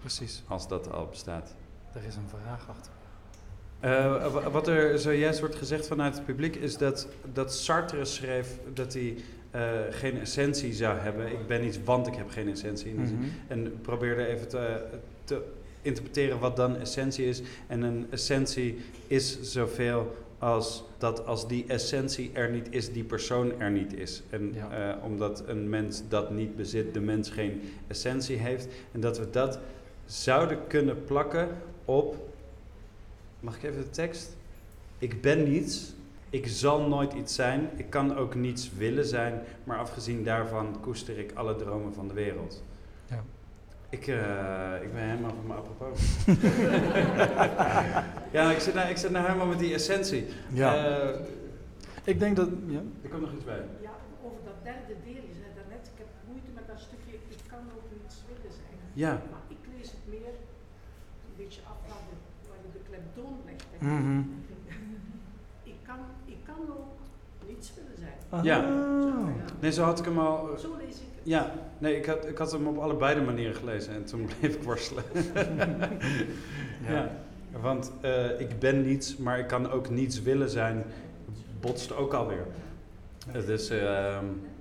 Precies. Als dat al bestaat. Er is een vraag achter. Eh, wa- wat er zojuist wordt gezegd vanuit het publiek is dat, dat Sartre schreef dat hij eh, geen essentie zou hebben. Ik ben iets, want ik heb geen essentie. Zin. Mhm. En probeerde even te, te interpreteren wat dan essentie is. En een essentie is zoveel als dat als die essentie er niet is, die persoon er niet is. En Ja. eh, omdat een mens dat niet bezit, de mens geen essentie heeft. En dat we dat zouden kunnen plakken op. Mag ik even de tekst? Ik ben niets. Ik zal nooit iets zijn. Ik kan ook niets willen zijn. Maar afgezien daarvan koester ik alle dromen van de wereld. Ja. Ik, eh, ik ben helemaal van mijn apropos. [LAUGHS] [LAUGHS] ja, ik zit, nou, ik zit nou helemaal met die essentie. Ja. Eh, ik denk dat... Ja. er komt nog iets bij. Ja, over dat derde deel, je zei daarnet, ik heb moeite met dat stukje, ik kan ook niets willen zijn. Ja. Maar ik lees het meer een beetje af waar, de, waar je de klemtoon legt. Mhm. [LAUGHS] ik, kan, ik kan ook niets willen zijn. Ja. Ah. Nee, zo had ik hem al. Zo lees ik het. Ja, nee, ik had, ik had hem op allebei de manieren gelezen en toen [LAUGHS] bleef ik worstelen. ja. Want eh, ik ben niets, maar ik kan ook niets willen zijn, botst ook alweer. Dus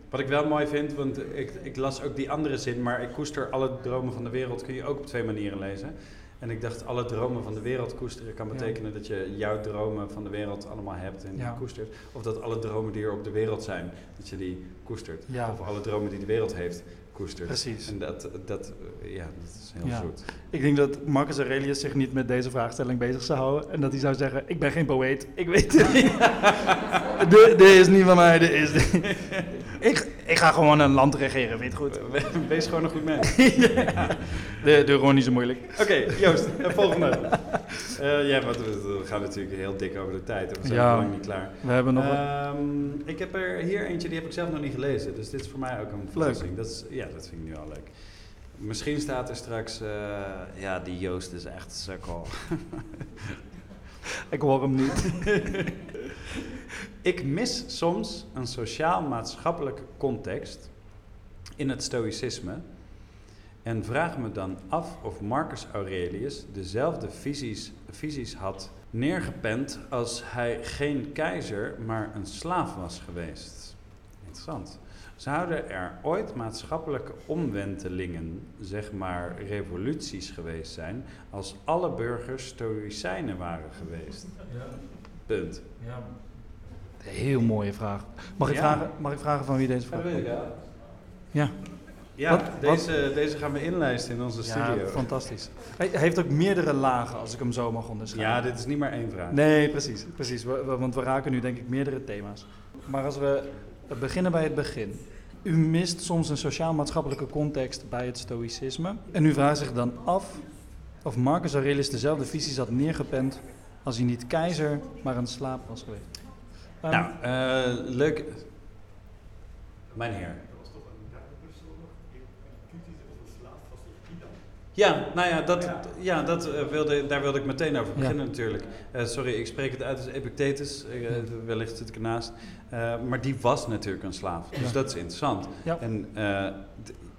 wat ik wel mooi vind, want ik, ik las ook die andere zin, maar ik koester alle dromen van de wereld, kun je ook op twee manieren lezen. En ik dacht, alle dromen van de wereld koesteren kan Ja. betekenen dat je jouw dromen van de wereld allemaal hebt en Ja. die koestert. Of dat alle dromen die er op de wereld zijn, dat je die koestert. Ja. Of alle dromen die de wereld heeft, koestert. Precies. En dat, dat, ja, dat is heel Ja. zoet. Ik denk dat Marcus Aurelius zich niet met deze vraagstelling bezig zou houden. En dat hij zou zeggen, ik ben geen poëet, ik weet het niet. [LAUGHS] dit, is niet van mij, dit is... ik, ik ga gewoon een land regeren, het goed? We- Wees gewoon een goed mens. [LAUGHS] De, de gewoon niet zo moeilijk. Oké, Joost, eh, volgende. Eh, ja, want we, gaan natuurlijk heel dik over de tijd. We zijn Ja. nog lang niet klaar. We hebben nog. Ehm, ik heb er hier eentje, die heb ik zelf nog niet gelezen. Dus dit is voor mij ook een verrassing. Dat is, ja, dat vind ik nu al leuk. Misschien staat er straks... eh, ja, die Joost is echt een sukkel. [LAUGHS] Ik hoor hem niet. [LAUGHS] Ik mis soms een sociaal-maatschappelijke context in het stoïcisme en vraag me dan af of Marcus Aurelius dezelfde visies, visies had neergepend als hij geen keizer, maar een slaaf was geweest. Interessant. Zouden er ooit maatschappelijke omwentelingen, zeg maar revoluties geweest zijn, als alle burgers stoïcijnen waren geweest? Punt. Heel mooie vraag. Mag ik, Ja. vragen, mag ik vragen van wie deze vraag komt? Ja. Ja, Wat- deze, deze gaan we inlijsten in onze Ja, studio. fantastisch. Hij heeft ook meerdere lagen, als ik hem zo mag onderscheiden. Ja, dit is niet maar één vraag. Nee, precies. precies. We- we- want we raken nu denk ik meerdere thema's. Maar als we beginnen bij het begin. U mist soms een sociaal-maatschappelijke context bij het stoïcisme. En u vraagt zich dan af of Marcus Aurelius dezelfde visies had neergepend als hij niet keizer, maar een slaap was geweest. Nou, eh, leuk. Mijn heer. Ja, nou ja, dat, Ja. ja. dat, eh, wilde, daar wilde ik meteen over Ja. beginnen natuurlijk. Eh, sorry, ik spreek het uit als Epictetus, eh, wellicht zit ik ernaast. Eh, maar die was natuurlijk een slaaf, dus Ja. dat is interessant. Ja. En eh,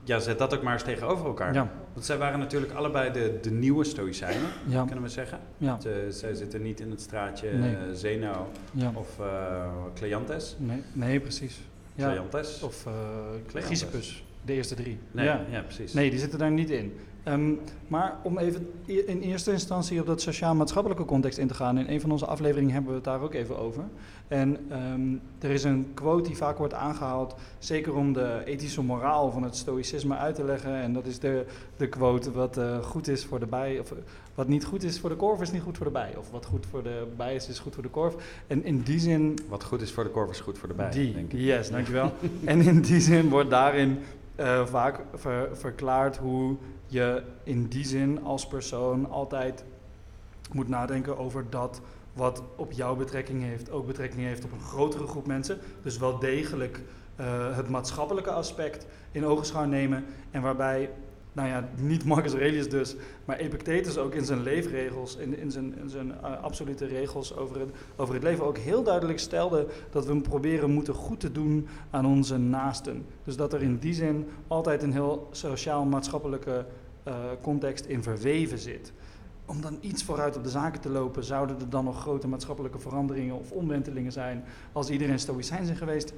ja, zet dat ook maar eens tegenover elkaar. Ja, Want zij waren natuurlijk allebei de, de nieuwe Stoïcijnen, ja, kunnen we zeggen. ja, Ze, zij zitten niet in het straatje Nee. Zeno ja. of eh Cleantes. Nee, nee, precies. Cleantes. Of uh, Cleantes. Chrysippus, de eerste drie. nee, Ja. ja. precies. Nee, die zitten daar niet in. Ehm, maar om even in eerste instantie op dat sociaal-maatschappelijke context in te gaan. In een van onze afleveringen hebben we het daar ook even over. En ehm, er is een quote die vaak wordt aangehaald, zeker om de ethische moraal van het stoïcisme uit te leggen. En dat is de, de quote: wat eh, goed is voor de bij, of wat niet goed is voor de korf, is niet goed voor de bij. Of wat goed voor de bij is, is goed voor de korf. En in die zin Wat goed is voor de korf is goed voor de bij, die, denk ik. yes, dankjewel. en in die zin wordt daarin eh, vaak ver- verklaard hoe je in die zin als persoon altijd moet nadenken over dat wat op jou betrekking heeft, ook betrekking heeft op een grotere groep mensen. Dus wel degelijk eh, het maatschappelijke aspect in ogenschouw nemen. En waarbij, nou ja, niet Marcus Aurelius dus, maar Epictetus ook in zijn leefregels, in, in zijn, zijn eh, absolute regels over het, over het leven ook heel duidelijk stelde dat we proberen moeten goed te doen aan onze naasten. Dus dat er in die zin altijd een heel sociaal-maatschappelijke eh, context in verweven zit. Om dan iets vooruit op de zaken te lopen, zouden er dan nog grote maatschappelijke veranderingen of omwentelingen zijn als iedereen stoïcijn zijn geweest?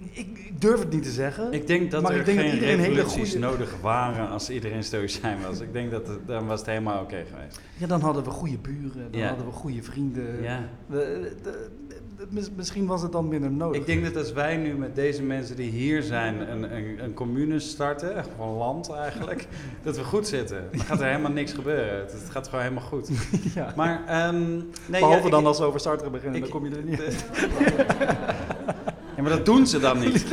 Ik, ik durf het niet te zeggen. Ik denk dat Maar er ik denk dat geen hele revoluties goede- nodig waren als iedereen stoïcijn was. Ik denk dat het, dan was het helemaal oké geweest. Ja, dan hadden we goede buren, dan Ja. hadden we goede vrienden. Ja. We- de- de- mis- misschien was het dan minder nodig. Ik denk dat als wij nu met deze mensen die hier zijn een, een, een commune starten, gewoon land eigenlijk, [LAUGHS] dat we goed zitten. Dan gaat er helemaal niks gebeuren. Het, het gaat gewoon helemaal goed. [LAUGHS] ja. Maar, ehm, nee, Behalve ja, ik- dan als we over Sartre beginnen, dan kom je er niet [LAUGHS] maar dat doen ze dan niet.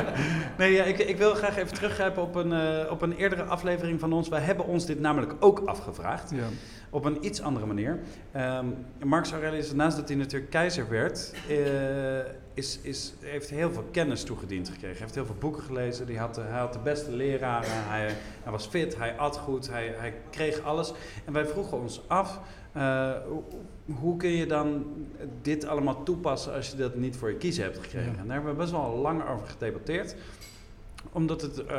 [LAUGHS] nee, ja, ik, ik wil graag even teruggrijpen op een, eh, op een eerdere aflevering van ons. Wij hebben ons dit namelijk ook afgevraagd. Ja. Op een iets andere manier. Ehm Marcus Aurelius, naast dat hij natuurlijk keizer werd, eh, is, is, heeft heel veel kennis toegediend gekregen. Hij heeft heel veel boeken gelezen. Die had, hij had de beste leraren. Hij, hij was fit, hij at goed, hij, hij kreeg alles. En wij vroegen ons af, eh, hoe, kun je dan dit allemaal toepassen als je dat niet voor je kiezen hebt gekregen? Ja. En daar hebben we best wel lang over gedebatteerd omdat het, eh,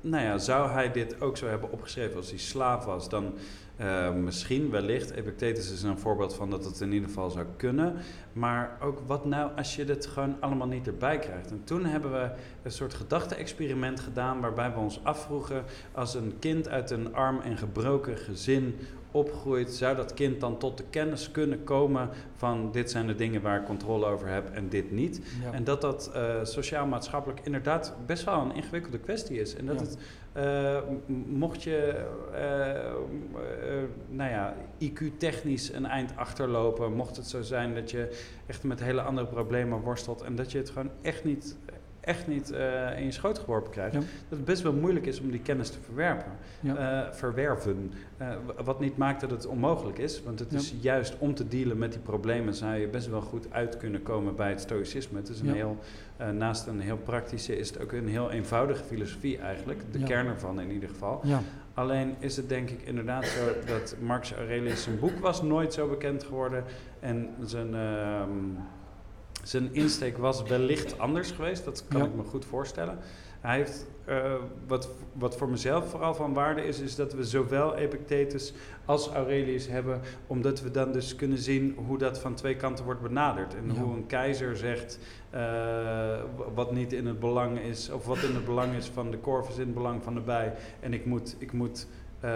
nou ja, zou hij dit ook zo hebben opgeschreven als hij slaaf was, dan eh, misschien, wellicht, Epictetus is een voorbeeld van dat het in ieder geval zou kunnen. Maar ook wat nou als je dit gewoon allemaal niet erbij krijgt? En toen hebben we een soort gedachte-experiment gedaan waarbij we ons afvroegen, als een kind uit een arm en gebroken gezin opgroeit, zou dat kind dan tot de kennis kunnen komen van dit zijn de dingen waar ik controle over heb en dit niet? Ja. En dat dat eh, sociaal-maatschappelijk inderdaad best wel een ingewikkelde kwestie is. En dat Ja. het, eh, mocht je, eh, nou ja, IQ-technisch een eind achterlopen, mocht het zo zijn dat je echt met hele andere problemen worstelt en dat je het gewoon echt niet, echt niet eh, in je schoot geworpen krijgt, Ja. dat het best wel moeilijk is om die kennis te verwerpen, Ja. eh, verwerven. Eh, wat niet maakt dat het onmogelijk is, want het Ja. is juist om te dealen met die problemen zou je best wel goed uit kunnen komen bij het stoïcisme. Het is een heel, naast een heel praktische, is het ook een heel eenvoudige filosofie eigenlijk, de kern ervan in ieder geval. ja. Alleen is het denk ik inderdaad zo dat Marcus Aurelius zijn boek was nooit zo bekend geworden en zijn, ehm, zijn insteek was wellicht anders geweest. Dat kan Ja. ik me goed voorstellen. Hij heeft, eh, wat, wat voor mezelf vooral van waarde is, is dat we zowel Epictetus als Aurelius hebben, omdat we dan dus kunnen zien hoe dat van twee kanten wordt benaderd. En Ja. hoe een keizer zegt eh, wat niet in het belang is, of wat in het belang is van de korf is in het belang van de bij. En ik moet, ik moet eh,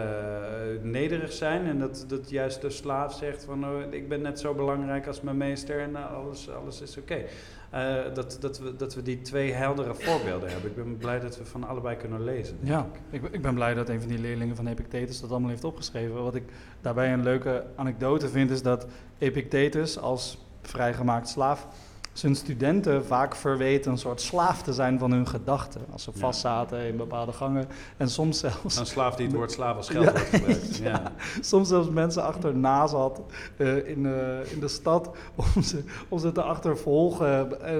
nederig zijn en dat, dat juist de slaaf zegt van oh, ik ben net zo belangrijk als mijn meester en eh, alles, alles is oké. Eh, dat, dat, we, dat we die twee heldere voorbeelden hebben. Ik ben blij dat we van allebei kunnen lezen. Ja, ik. ik, ben- ik ben blij dat een van die leerlingen van Epictetus dat allemaal heeft opgeschreven. Wat ik daarbij een leuke anekdote vind, is dat Epictetus als vrijgemaakt slaaf zijn studenten vaak verweet een soort slaaf te zijn van hun gedachten. Als ze vastzaten in bepaalde gangen. En soms zelfs, Een slaaf die het woord slaaf als geld Ja. wordt gebruikt. [LAUGHS] Ja. soms zelfs mensen achterna zat eh, in, eh, in de stad om ze, om ze te achtervolgen eh,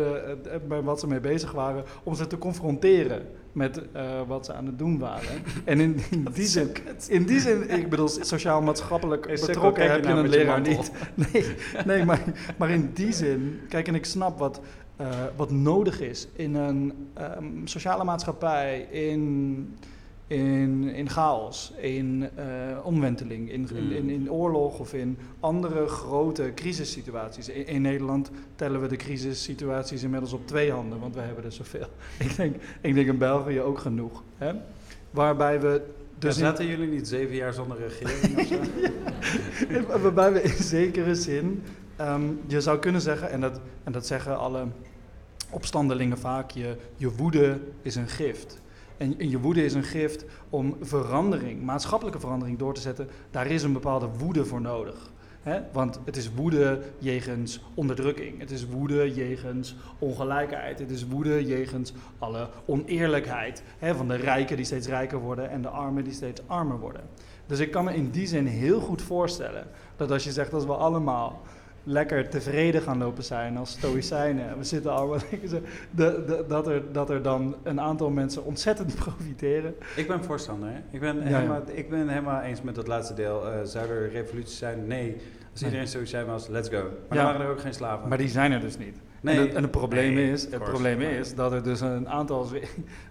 bij wat ze mee bezig waren. Om ze te confronteren met eh, wat ze aan het doen waren. [LAUGHS] En in, in die zin, in die zin, ik bedoel, sociaal-maatschappelijk Hey, betrokken heb je nou een leraar niet. [LAUGHS] Nee, nee maar, maar in die zin, kijk, en ik snap wat, eh, wat nodig is in een ehm, sociale maatschappij, in, in, in chaos, in eh, omwenteling, in, in, in, in oorlog of in andere grote crisissituaties. In, in Nederland tellen we de crisissituaties inmiddels op twee handen, want we hebben er zoveel. [LAUGHS] Ik denk, ik denk in België ook genoeg. Hè? Waarbij we Dus zaten jullie niet zeven jaar zonder regering of zo? [LAUGHS] Waarbij we in zekere zin, ehm, je zou kunnen zeggen, en dat, en dat zeggen alle opstandelingen vaak, je, je woede is een gift. En, en je woede is een gift om verandering, maatschappelijke verandering door te zetten. Daar is een bepaalde woede voor nodig. Want het is woede jegens onderdrukking. Het is woede jegens ongelijkheid. Het is woede jegens alle oneerlijkheid. Hè? Van de rijken die steeds rijker worden en de armen die steeds armer worden. Dus ik kan me in die zin heel goed voorstellen dat als je zegt als we allemaal lekker tevreden gaan lopen zijn als stoïcijnen, we zitten allemaal [LAUGHS] dat, er, dat er dan een aantal mensen ontzettend [LAUGHS] profiteren. Ik ben voorstander. Hè? Ik, ben Ja, ja. helemaal, ik ben helemaal eens met dat laatste deel. Eh, zou er revolutie zijn? Nee. Als iedereen stoïcijn was, let's go. Maar Ja. dan waren er ook geen slaven. Maar die zijn er dus niet. nee. En, het, en het probleem, Nee, is, het probleem is dat er dus een aantal, [LAUGHS]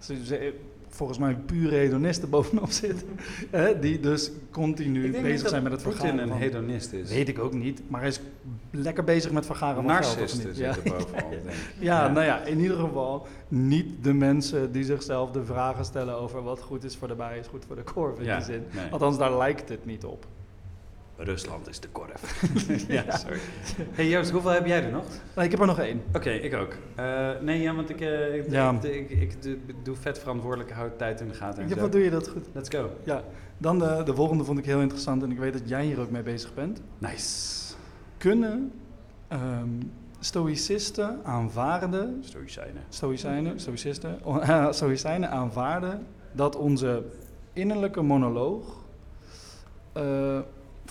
volgens mij pure hedonisten bovenop [LAUGHS] zitten, hè, die dus continu bezig zijn met het vergaren een van... hedonist is. Weet ik ook niet, maar hij is lekker bezig met vergaren van geld. Ja. bovenop, denk ik. [LAUGHS] Ja, Ja. nou ja, in ieder geval niet de mensen die zichzelf de vragen stellen over wat goed is voor de bij is goed voor de korf in Ja, die zin. nee. Althans, daar lijkt het niet op. Rusland is de korf. [LAUGHS] ja, sorry. Hey Joost, hoeveel heb jij er nog? Nou, ik heb er nog één. Oké, ik ook. Eh, nee, ja, want ik, eh, ik, Ja. ik, ik, ik doe- doe vet verantwoordelijk, hou tijd in de gaten en Ja, wat doe je dat goed? Let's go. Ja, dan de, de volgende vond ik heel interessant en ik weet dat jij hier ook mee bezig bent. Nice. Kunnen ehm stoïcisten aanvaarden, Stoïcijnen. stoïcijnen, stoïcisten, [LAUGHS] eh, stoïcijnen aanvaarden dat onze innerlijke monoloog eh,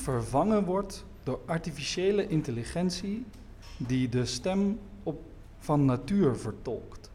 vervangen wordt door artificiële intelligentie die de stem op, van natuur vertolkt.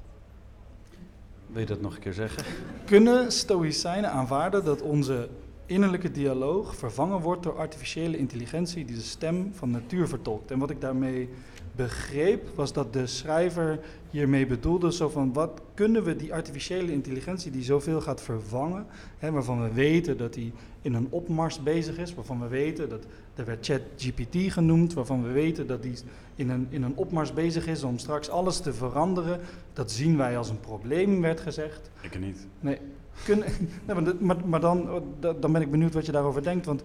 Wil je dat nog een keer zeggen? Kunnen stoïcijnen aanvaarden dat onze innerlijke dialoog vervangen wordt door artificiële intelligentie die de stem van natuur vertolkt? En wat ik daarmee begreep was dat de schrijver hiermee bedoelde zo van wat kunnen we die artificiële intelligentie die zoveel gaat vervangen, hè, waarvan we weten dat die in een opmars bezig is, waarvan we weten dat er werd ChatGPT genoemd, waarvan we weten dat die in een, in een opmars bezig is om straks alles te veranderen. Dat zien wij als een probleem, werd gezegd. Ik niet. Nee, kunnen, nee, maar, maar, maar dan, da- dan ben ik benieuwd wat je daarover denkt. Want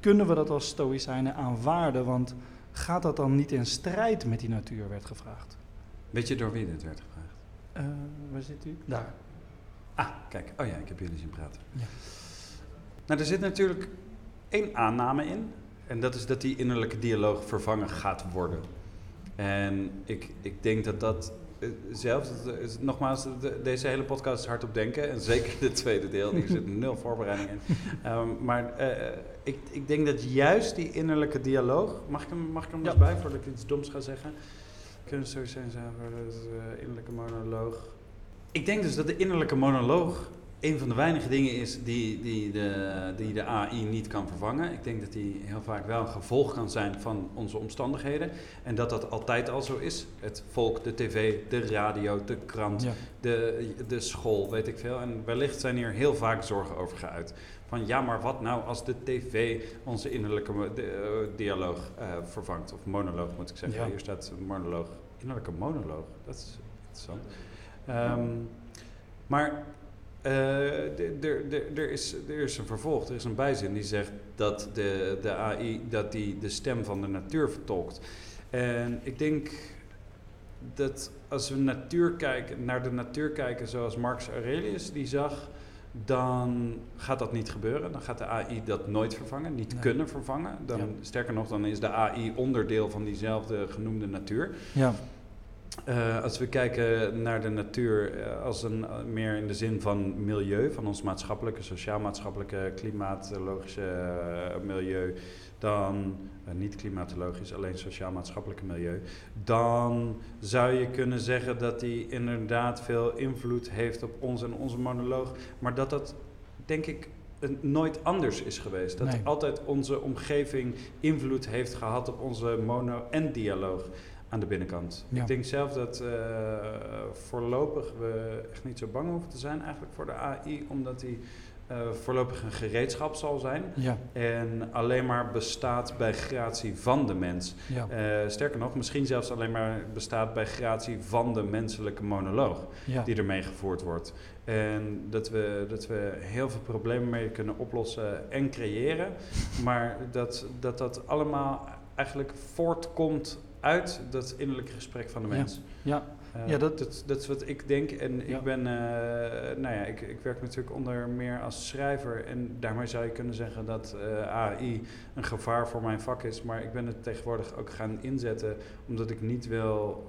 kunnen we dat als stoïcijnen aanvaarden? Want gaat dat dan niet in strijd met die natuur, werd gevraagd. Weet je door wie dit werd gevraagd? Eh, waar zit u? Daar. Ah, kijk. Oh ja, ik heb jullie zien praten. Ja. Nou, er zit natuurlijk één aanname in. En dat is dat die innerlijke dialoog vervangen gaat worden. En ik, ik denk dat dat zelf, dat is- nogmaals, de- deze hele podcast is hard op denken. En zeker de tweede deel, hier zit nul voorbereiding in. Ehm, maar eh, ik, ik denk dat juist die innerlijke dialoog, mag ik hem, mag ik hem Ja. eens bij voordat ik iets doms ga zeggen? Kunnen zo zijn, zijn voor de eh, innerlijke monoloog. Ik denk dus dat de innerlijke monoloog een van de weinige dingen is die, die, de, die de AI niet kan vervangen. Ik denk dat die heel vaak wel een gevolg kan zijn van onze omstandigheden. En dat dat altijd al zo is. Het volk, de tv, de radio, de krant, Ja. de, de school, weet ik veel. En wellicht zijn hier heel vaak zorgen over geuit. Van ja, maar wat nou als de tv onze innerlijke de, eh, dialoog eh, vervangt? Of monoloog moet ik zeggen. Ja. Hier staat monoloog. Innerlijke monoloog, dat is interessant. Ehm, maar er is, is een vervolg, er is een bijzin die zegt dat de, de AI dat die de stem van de natuur vertolkt. En ik denk dat als we natuur kijken, naar de natuur kijken zoals Marcus Aurelius die zag, dan gaat dat niet gebeuren. Dan gaat de AI dat nooit vervangen, niet Nee. kunnen vervangen. Dan, Ja. Sterker nog, dan is de AI onderdeel van diezelfde genoemde natuur. ja. Eh, als we kijken naar de natuur eh, als een, eh, meer in de zin van milieu, van ons maatschappelijke, sociaal-maatschappelijke, klimatologische milieu, dan niet klimatologisch, alleen sociaal-maatschappelijke milieu, dan zou je kunnen zeggen dat die inderdaad veel invloed heeft op ons en onze monoloog, maar dat dat denk ik nooit anders is geweest. Dat Nee. altijd onze omgeving invloed heeft gehad op onze mono- en dialoog aan de binnenkant. Ja. Ik denk zelf dat eh, voorlopig we echt niet zo bang hoeven te zijn eigenlijk voor de AI, omdat die eh, voorlopig een gereedschap zal zijn Ja, en alleen maar bestaat bij gratie van de mens. ja, Eh, sterker nog, misschien zelfs alleen maar bestaat bij gratie van de menselijke monoloog die ermee gevoerd wordt. En dat we, dat we heel veel problemen mee kunnen oplossen en creëren. [LAUGHS] Maar dat dat, dat allemaal eigenlijk voortkomt uit dat innerlijke gesprek van de mens. ja. Eh, Ja, dat- dat, dat is wat ik denk. En Ja. ik ben, eh, nou ja, ik, ik werk natuurlijk onder meer als schrijver. En daarmee zou je kunnen zeggen dat eh, AI een gevaar voor mijn vak is. Maar ik ben het tegenwoordig ook gaan inzetten omdat ik niet wil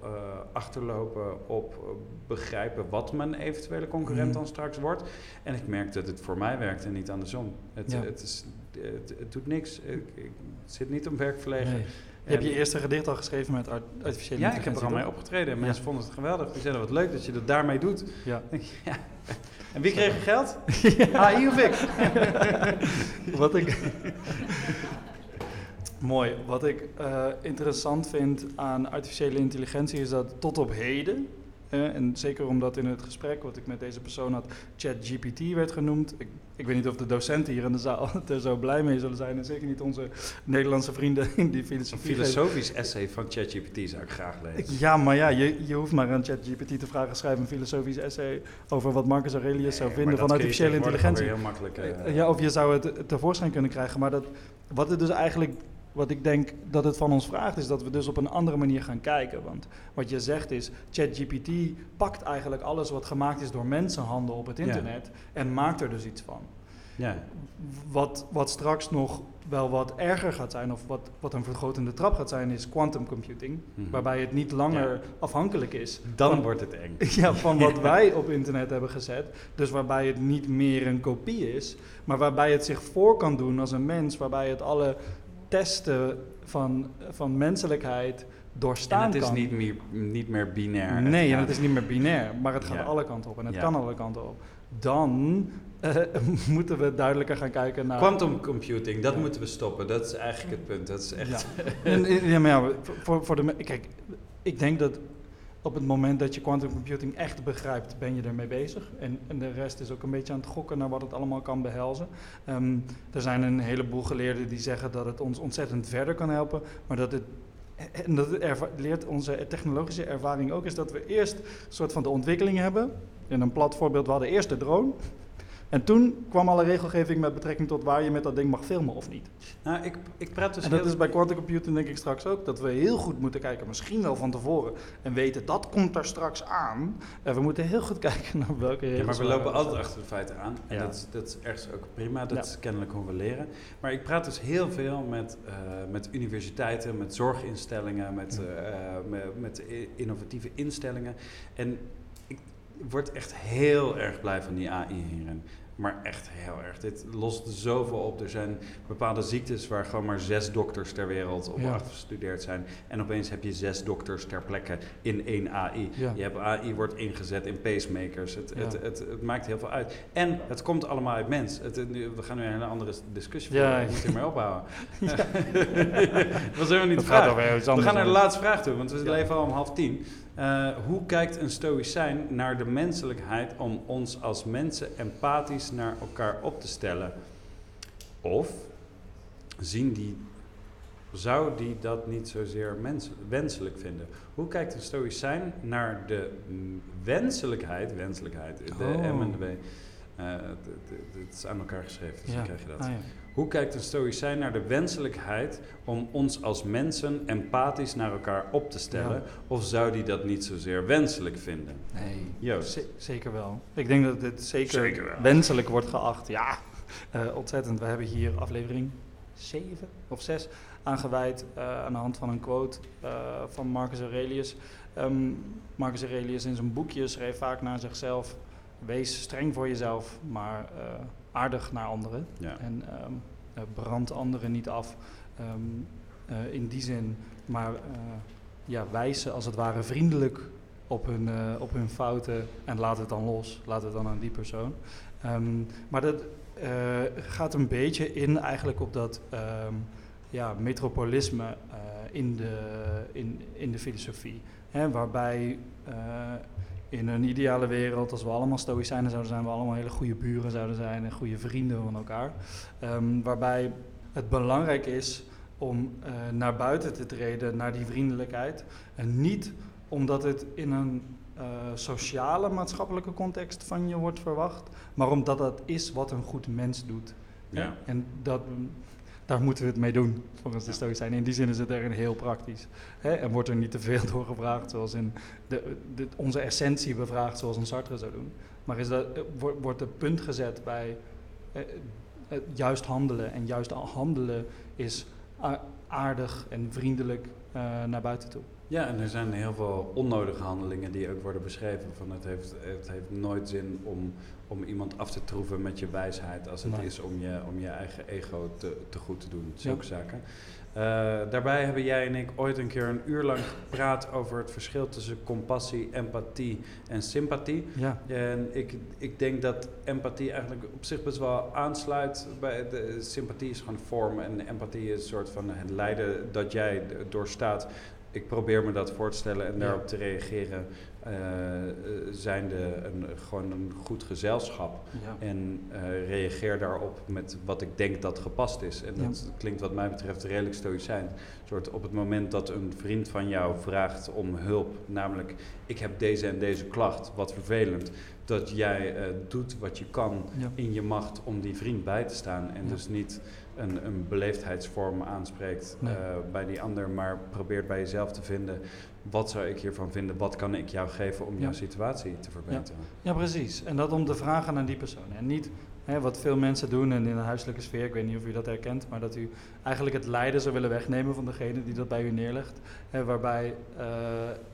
achterlopen op begrijpen wat mijn eventuele concurrent Mhm. dan straks wordt. En ik merk dat het voor mij werkt en niet andersom. Het, Ja. het, is, het, het doet niks. Ik, ik zit niet om werkverlegen. Nee. Je hebt je eerste gedicht al geschreven met art- artificiële ja, ik heb er al intelligentie, mee opgetreden. En Ja. mensen vonden het geweldig. Die zeiden, wat leuk dat je dat daarmee doet. Ja. [LAUGHS] ja. En wie kreeg er geld? [LAUGHS] AI of ik? [LAUGHS] Wat ik. Mooi. Wat ik eh, interessant vind aan artificiële intelligentie is dat tot op heden, eh, en zeker omdat in het gesprek wat ik met deze persoon had, ChatGPT werd genoemd. Ik, ik weet niet of de docenten hier in de zaal [LAUGHS] er zo blij mee zullen zijn. En zeker niet onze Nederlandse vrienden die Een filosofie geven. filosofisch essay van ChatGPT zou ik graag lezen. Ja, maar ja, je, je hoeft maar aan ChatGPT te vragen: schrijf een filosofisch essay over wat Marcus Aurelius zou vinden van artificiële intelligentie. heel makkelijk. eh, Ja, of je zou het tevoorschijn kunnen krijgen. Maar dat, wat het dus eigenlijk, wat ik denk dat het van ons vraagt, is dat we dus op een andere manier gaan kijken. Want wat je zegt is, ChatGPT pakt eigenlijk alles wat gemaakt is door mensenhanden op het Ja. internet en maakt er dus iets van. ja. Wat, wat straks nog wel wat erger gaat zijn, of wat, wat een vergrotende trap gaat zijn, is quantum computing. Mhm. Waarbij het niet langer Ja. afhankelijk is Dan van- wordt het eng. [LAUGHS] ja, van wat [LAUGHS] wij op internet hebben gezet. Dus waarbij het niet meer een kopie is, maar waarbij het zich voor kan doen als een mens, waarbij het alle testen van, van menselijkheid doorstaan En het is kan. niet meer, niet meer binair. nee, en het is niet meer binair, maar het gaat Ja. alle kanten op en het Ja. kan alle kanten op. Dan [LAUGHS] eh, moeten we duidelijker gaan kijken naar... Quantum computing, dat moeten we stoppen. Dat is eigenlijk het punt. Dat is echt... Ja. En, ja, maar ja, voor, voor de, kijk, ik denk dat op het moment dat je quantum computing echt begrijpt, ben je ermee bezig. En, en de rest is ook een beetje aan het gokken naar wat het allemaal kan behelzen. Ehm, er zijn een heleboel geleerden die zeggen dat het ons ontzettend verder kan helpen, maar dat het en dat leert onze technologische ervaring ook, is dat we eerst een soort van de ontwikkeling hebben. In een plat voorbeeld, we hadden eerst de drone. En toen kwam alle regelgeving met betrekking tot waar je met dat ding mag filmen of niet. Nou, ik, ik praat dus En dat heel- is bij quantum computing denk ik straks ook, dat we heel goed moeten kijken, misschien wel van tevoren, en weten dat komt er straks aan. En we moeten heel goed [LAUGHS] kijken naar welke regels Ja, maar we lopen altijd achter de feiten aan. En Ja. dat, is, dat is ergens ook prima. Dat Ja. is kennelijk hoe we leren. Maar ik praat dus heel veel met, eh, met universiteiten, met zorginstellingen, met, Ja. eh, met, met innovatieve instellingen. En ik word echt heel erg blij van die AI hierin. Maar echt heel erg. Dit lost zoveel op. Er zijn bepaalde ziektes waar gewoon maar zes dokters ter wereld op Ja. afgestudeerd zijn. En opeens heb je zes dokters ter plekke in één AI. Ja. Je hebt AI wordt ingezet in pacemakers. Het, Ja. het, het, het maakt heel veel uit. En het komt allemaal uit mens. We gaan nu een hele andere discussie Ja. voeren. Ik moet ermee ophouden. [LAUGHS] [LAUGHS] dat was helemaal niet de vraag. We gaan naar de laatste vraag toe, want we Ja. leven al om half tien. Eh, hoe kijkt een stoïcijn naar de menselijkheid om ons als mensen empathisch naar elkaar op te stellen? Of zien die, zou die dat niet zozeer mens, wenselijk vinden? Hoe kijkt een stoïcijn naar de wenselijkheid, wenselijkheid, de Oh. M en de W, eh, het- het- het is aan elkaar geschreven, dus Ja. dan krijg je dat. Ah, ja. Hoe kijkt een stoïcijn naar de wenselijkheid om ons als mensen empathisch naar elkaar op te stellen? Ja. Of zou die dat niet zozeer wenselijk vinden? Nee, Joost. zeker wel. Ik denk dat dit zeker, wenselijk wordt geacht. Ja, [LAUGHS] Eh, ontzettend. We hebben hier aflevering 7 of 6 aangeweid eh, aan de hand van een quote eh, van Marcus Aurelius. Ehm, Marcus Aurelius in zijn boekje schreef vaak naar zichzelf: wees streng voor jezelf, maar aardig naar anderen. Ja. En ehm, eh, brand anderen niet af ehm, eh, in die zin, maar eh, ja, wijs ze als het ware vriendelijk op hun, eh, op hun fouten en laat het dan los. Laat het dan aan die persoon. Ehm, maar dat gaat een beetje in eigenlijk op dat ehm, ja, metropolisme in, de, in, in de filosofie. Hè, waarbij in een ideale wereld, als we allemaal stoïcijnen zouden zijn, we allemaal hele goede buren zouden zijn en goede vrienden van elkaar. Ehm, waarbij het belangrijk is om eh, naar buiten te treden, naar die vriendelijkheid. En niet omdat het in een eh, sociale, maatschappelijke context van je wordt verwacht, maar omdat dat is wat een goed mens doet. Ja. En dat, daar moeten we het mee doen, volgens de Stoïcijnen. In die zin is het erin heel praktisch. Hè? En wordt er niet te veel [LAUGHS] door gevraagd, zoals in de, de, onze essentie bevraagd, zoals een Sartre zou doen. Maar is dat, eh, wordt, het punt gezet bij eh, juist handelen. En juist handelen is aardig en vriendelijk eh, naar buiten toe. Ja, en er zijn heel veel onnodige handelingen die ook worden beschreven. Van het, heeft, het heeft nooit zin om, om iemand af te troeven met je wijsheid als het Nee. is om je, om je eigen ego te, te goed te doen. Ja. Zulke zaken. Eh, daarbij hebben jij en ik ooit een keer een uur lang gepraat over het verschil tussen compassie, empathie en sympathie. Ja, En ik, ik denk dat empathie eigenlijk op zich best wel aansluit bij de sympathie is gewoon vorm en empathie is een soort van het lijden dat jij doorstaat. Ik probeer me dat voor te stellen en daarop te reageren, eh eh, zijnde een, gewoon een goed gezelschap. ja. En eh, reageer daarop met wat ik denk dat gepast is. En Ja. dat klinkt wat mij betreft redelijk stoïcijn. Soort op het moment dat een vriend van jou vraagt om hulp, namelijk ik heb deze en deze klacht, wat vervelend, dat jij doet wat je kan Ja. in je macht om die vriend bij te staan. En dus niet een, een beleefdheidsvorm aanspreekt Nee. bij die ander, maar probeert bij jezelf te vinden. Wat zou ik hiervan vinden? Wat kan ik jou geven om Ja. jouw situatie te verbeteren? Ja, precies. En dat om te vragen aan die persoon. En niet hè, wat veel mensen doen en in een huiselijke sfeer, ik weet niet of u dat herkent, maar dat u eigenlijk het lijden zou willen wegnemen van degene die dat bij u neerlegt. Hè, waarbij eh,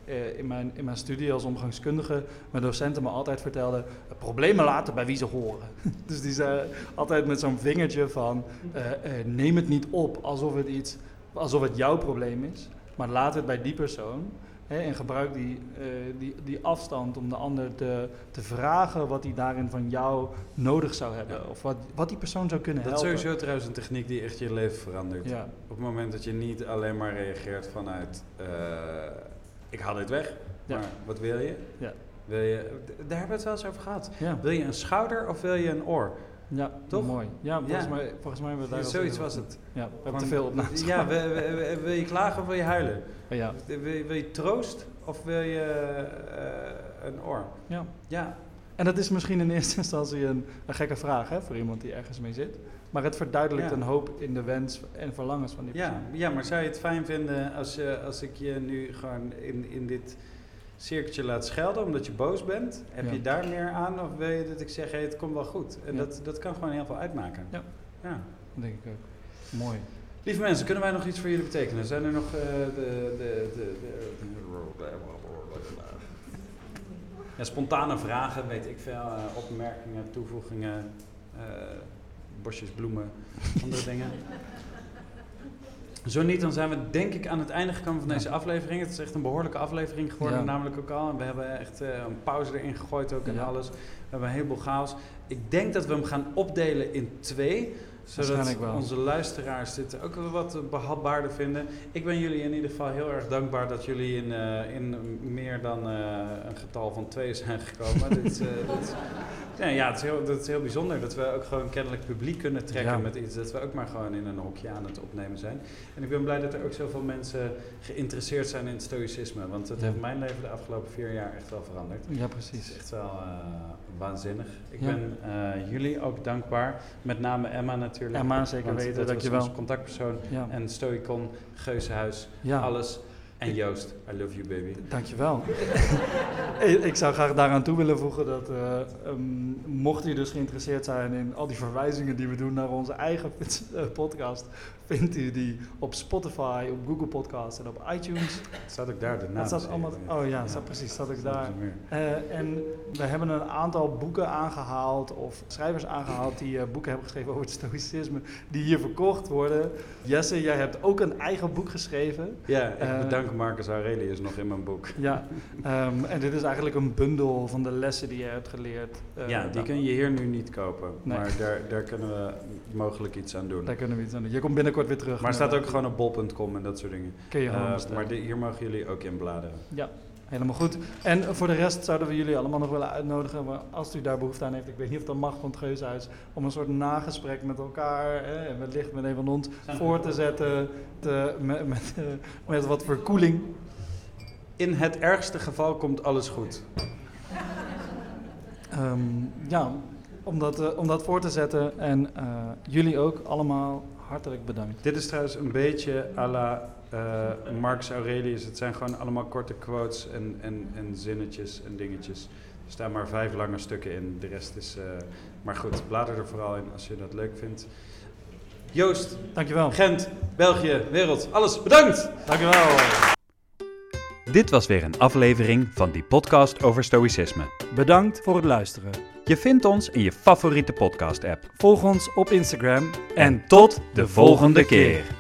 eh, in, mijn, in mijn studie als omgangskundige mijn docenten me altijd vertelden, problemen laten bij wie ze horen. [LAUGHS] dus die zei altijd met zo'n vingertje van, eh, neem het niet op alsof het, iets, alsof het jouw probleem is, maar laat het bij die persoon. Hè, en gebruik die, eh, die, die afstand om de ander te, te vragen wat hij daarin van jou nodig zou hebben. Ja. Of wat, wat die persoon zou kunnen Dat is helpen. sowieso trouwens een techniek die echt je leven verandert. Ja, Op het moment dat je niet alleen maar reageert vanuit eh, ik haal dit weg, Ja. maar wat wil je? Ja. Wil je daar hebben we het wel eens over gehad. Wil je een schouder of wil je een oor? Ja Toch? mooi. Ja, volgens, Ja. mij, volgens mij hebben we daar Zoiets was het. Ja, we te veel op naast. Ja, wil, wil- wil je klagen of wil je huilen? ja, Wil je, wil je troost of wil je eh, een oor? ja. Ja, En dat is misschien in eerste [LAUGHS] instantie een, een gekke vraag hè, voor iemand die ergens mee zit. Maar het verduidelijkt Ja. een hoop in de wens en verlangens van die persoon. ja, ja, maar zou je het fijn vinden als, je, als ik je nu gewoon in, in dit cirkeltje laat schelden omdat je boos bent? Heb Ja. je daar meer aan of wil je dat ik zeg, hey, het komt wel goed? En Ja. dat, dat kan gewoon heel veel uitmaken. Ja. ja. Dat denk ik ook. Mooi. Lieve mensen, kunnen wij nog iets voor jullie betekenen? Zijn er nog eh, de, de, de, de, ja, spontane vragen, weet ik veel, eh, opmerkingen, toevoegingen, eh, bosjes bloemen, andere dingen? [LAUGHS] Zo niet, dan zijn we denk ik aan het einde gekomen van Ja. deze aflevering. Het is echt een behoorlijke aflevering geworden, Ja. namelijk ook al. En we hebben echt eh, een pauze erin gegooid ook en Ja. alles. We hebben een heleboel chaos. Ik denk dat we hem gaan opdelen in twee zodat wel. onze luisteraars dit ook wel wat behapbaarder vinden. Ik ben jullie in ieder geval heel erg dankbaar dat jullie in, eh, in meer dan eh, een getal van twee zijn gekomen. [LAUGHS] dit, eh, dit ja, het is, heel, dat is heel bijzonder dat we ook gewoon kennelijk publiek kunnen trekken Ja. met iets. Dat we ook maar gewoon in een hokje aan het opnemen zijn. En ik ben blij dat er ook zoveel mensen geïnteresseerd zijn in het stoïcisme. Want dat Ja. heeft mijn leven de afgelopen vier jaar echt wel veranderd. Ja, Het is precies. echt wel eh, waanzinnig. Ik ben eh, jullie ook dankbaar. Met name Emma natuurlijk. Emma, zeker Want weten, dat dankjewel. ons contactpersoon. Ja, En Stoicon, Geuzenhuis, ja. alles. En Joost, I love you baby. Dankjewel. [LAUGHS] ik ik zou graag daaraan toe willen voegen dat, eh, ehm, mocht u dus geïnteresseerd zijn in al die verwijzingen die we doen naar onze eigen [LAUGHS] podcast, vindt u die op Spotify, op Google Podcasts en op iTunes. Staat ook daar de naam? Staat allemaal, oh ja, staat precies, staat ook daar. Eh, en we hebben een aantal boeken aangehaald of schrijvers aangehaald die eh, boeken hebben geschreven over het stoïcisme, die hier verkocht worden. Jesse, jij hebt ook een eigen boek geschreven. Ja, ik Eh, bedank Marcus Aurelius nog in mijn boek. Ja, ehm, en dit is eigenlijk een bundel van de lessen die je hebt geleerd. Ja, die daar- kun je hier nu niet kopen. Nee. Maar daar, daar kunnen we mogelijk iets aan doen. Daar kunnen we iets aan doen. Je komt binnenkort weer terug. Maar het staat ook gewoon op bol.com en dat soort dingen. Kun je gewoon Eh, maar de- hier mogen jullie ook in bladeren. Ja, helemaal goed. En voor de rest zouden we jullie allemaal nog willen uitnodigen, maar als u daar behoefte aan heeft, ik weet niet of dat mag van het Geushuis, om een soort nagesprek met elkaar, hè, en wellicht met een van ons, voor te zetten, te, met, met, [LAUGHS] met wat verkoeling. In het ergste geval komt alles goed. Ehm, ja, om dat, eh, om dat voor te zetten. En eh, jullie ook allemaal hartelijk bedankt. Dit is trouwens een beetje à la eh, Marcus Aurelius. Het zijn gewoon allemaal korte quotes en, en, en zinnetjes en dingetjes. Er staan maar vijf lange stukken in. De rest is... eh, maar goed, blader er vooral in als je dat leuk vindt. Joost, Dankjewel. Gent, België, wereld, alles bedankt! Dankjewel. Dit was weer een aflevering van die podcast over stoïcisme. Bedankt voor het luisteren. Je vindt ons in je favoriete podcast-app. Volg ons op Instagram En tot de volgende keer.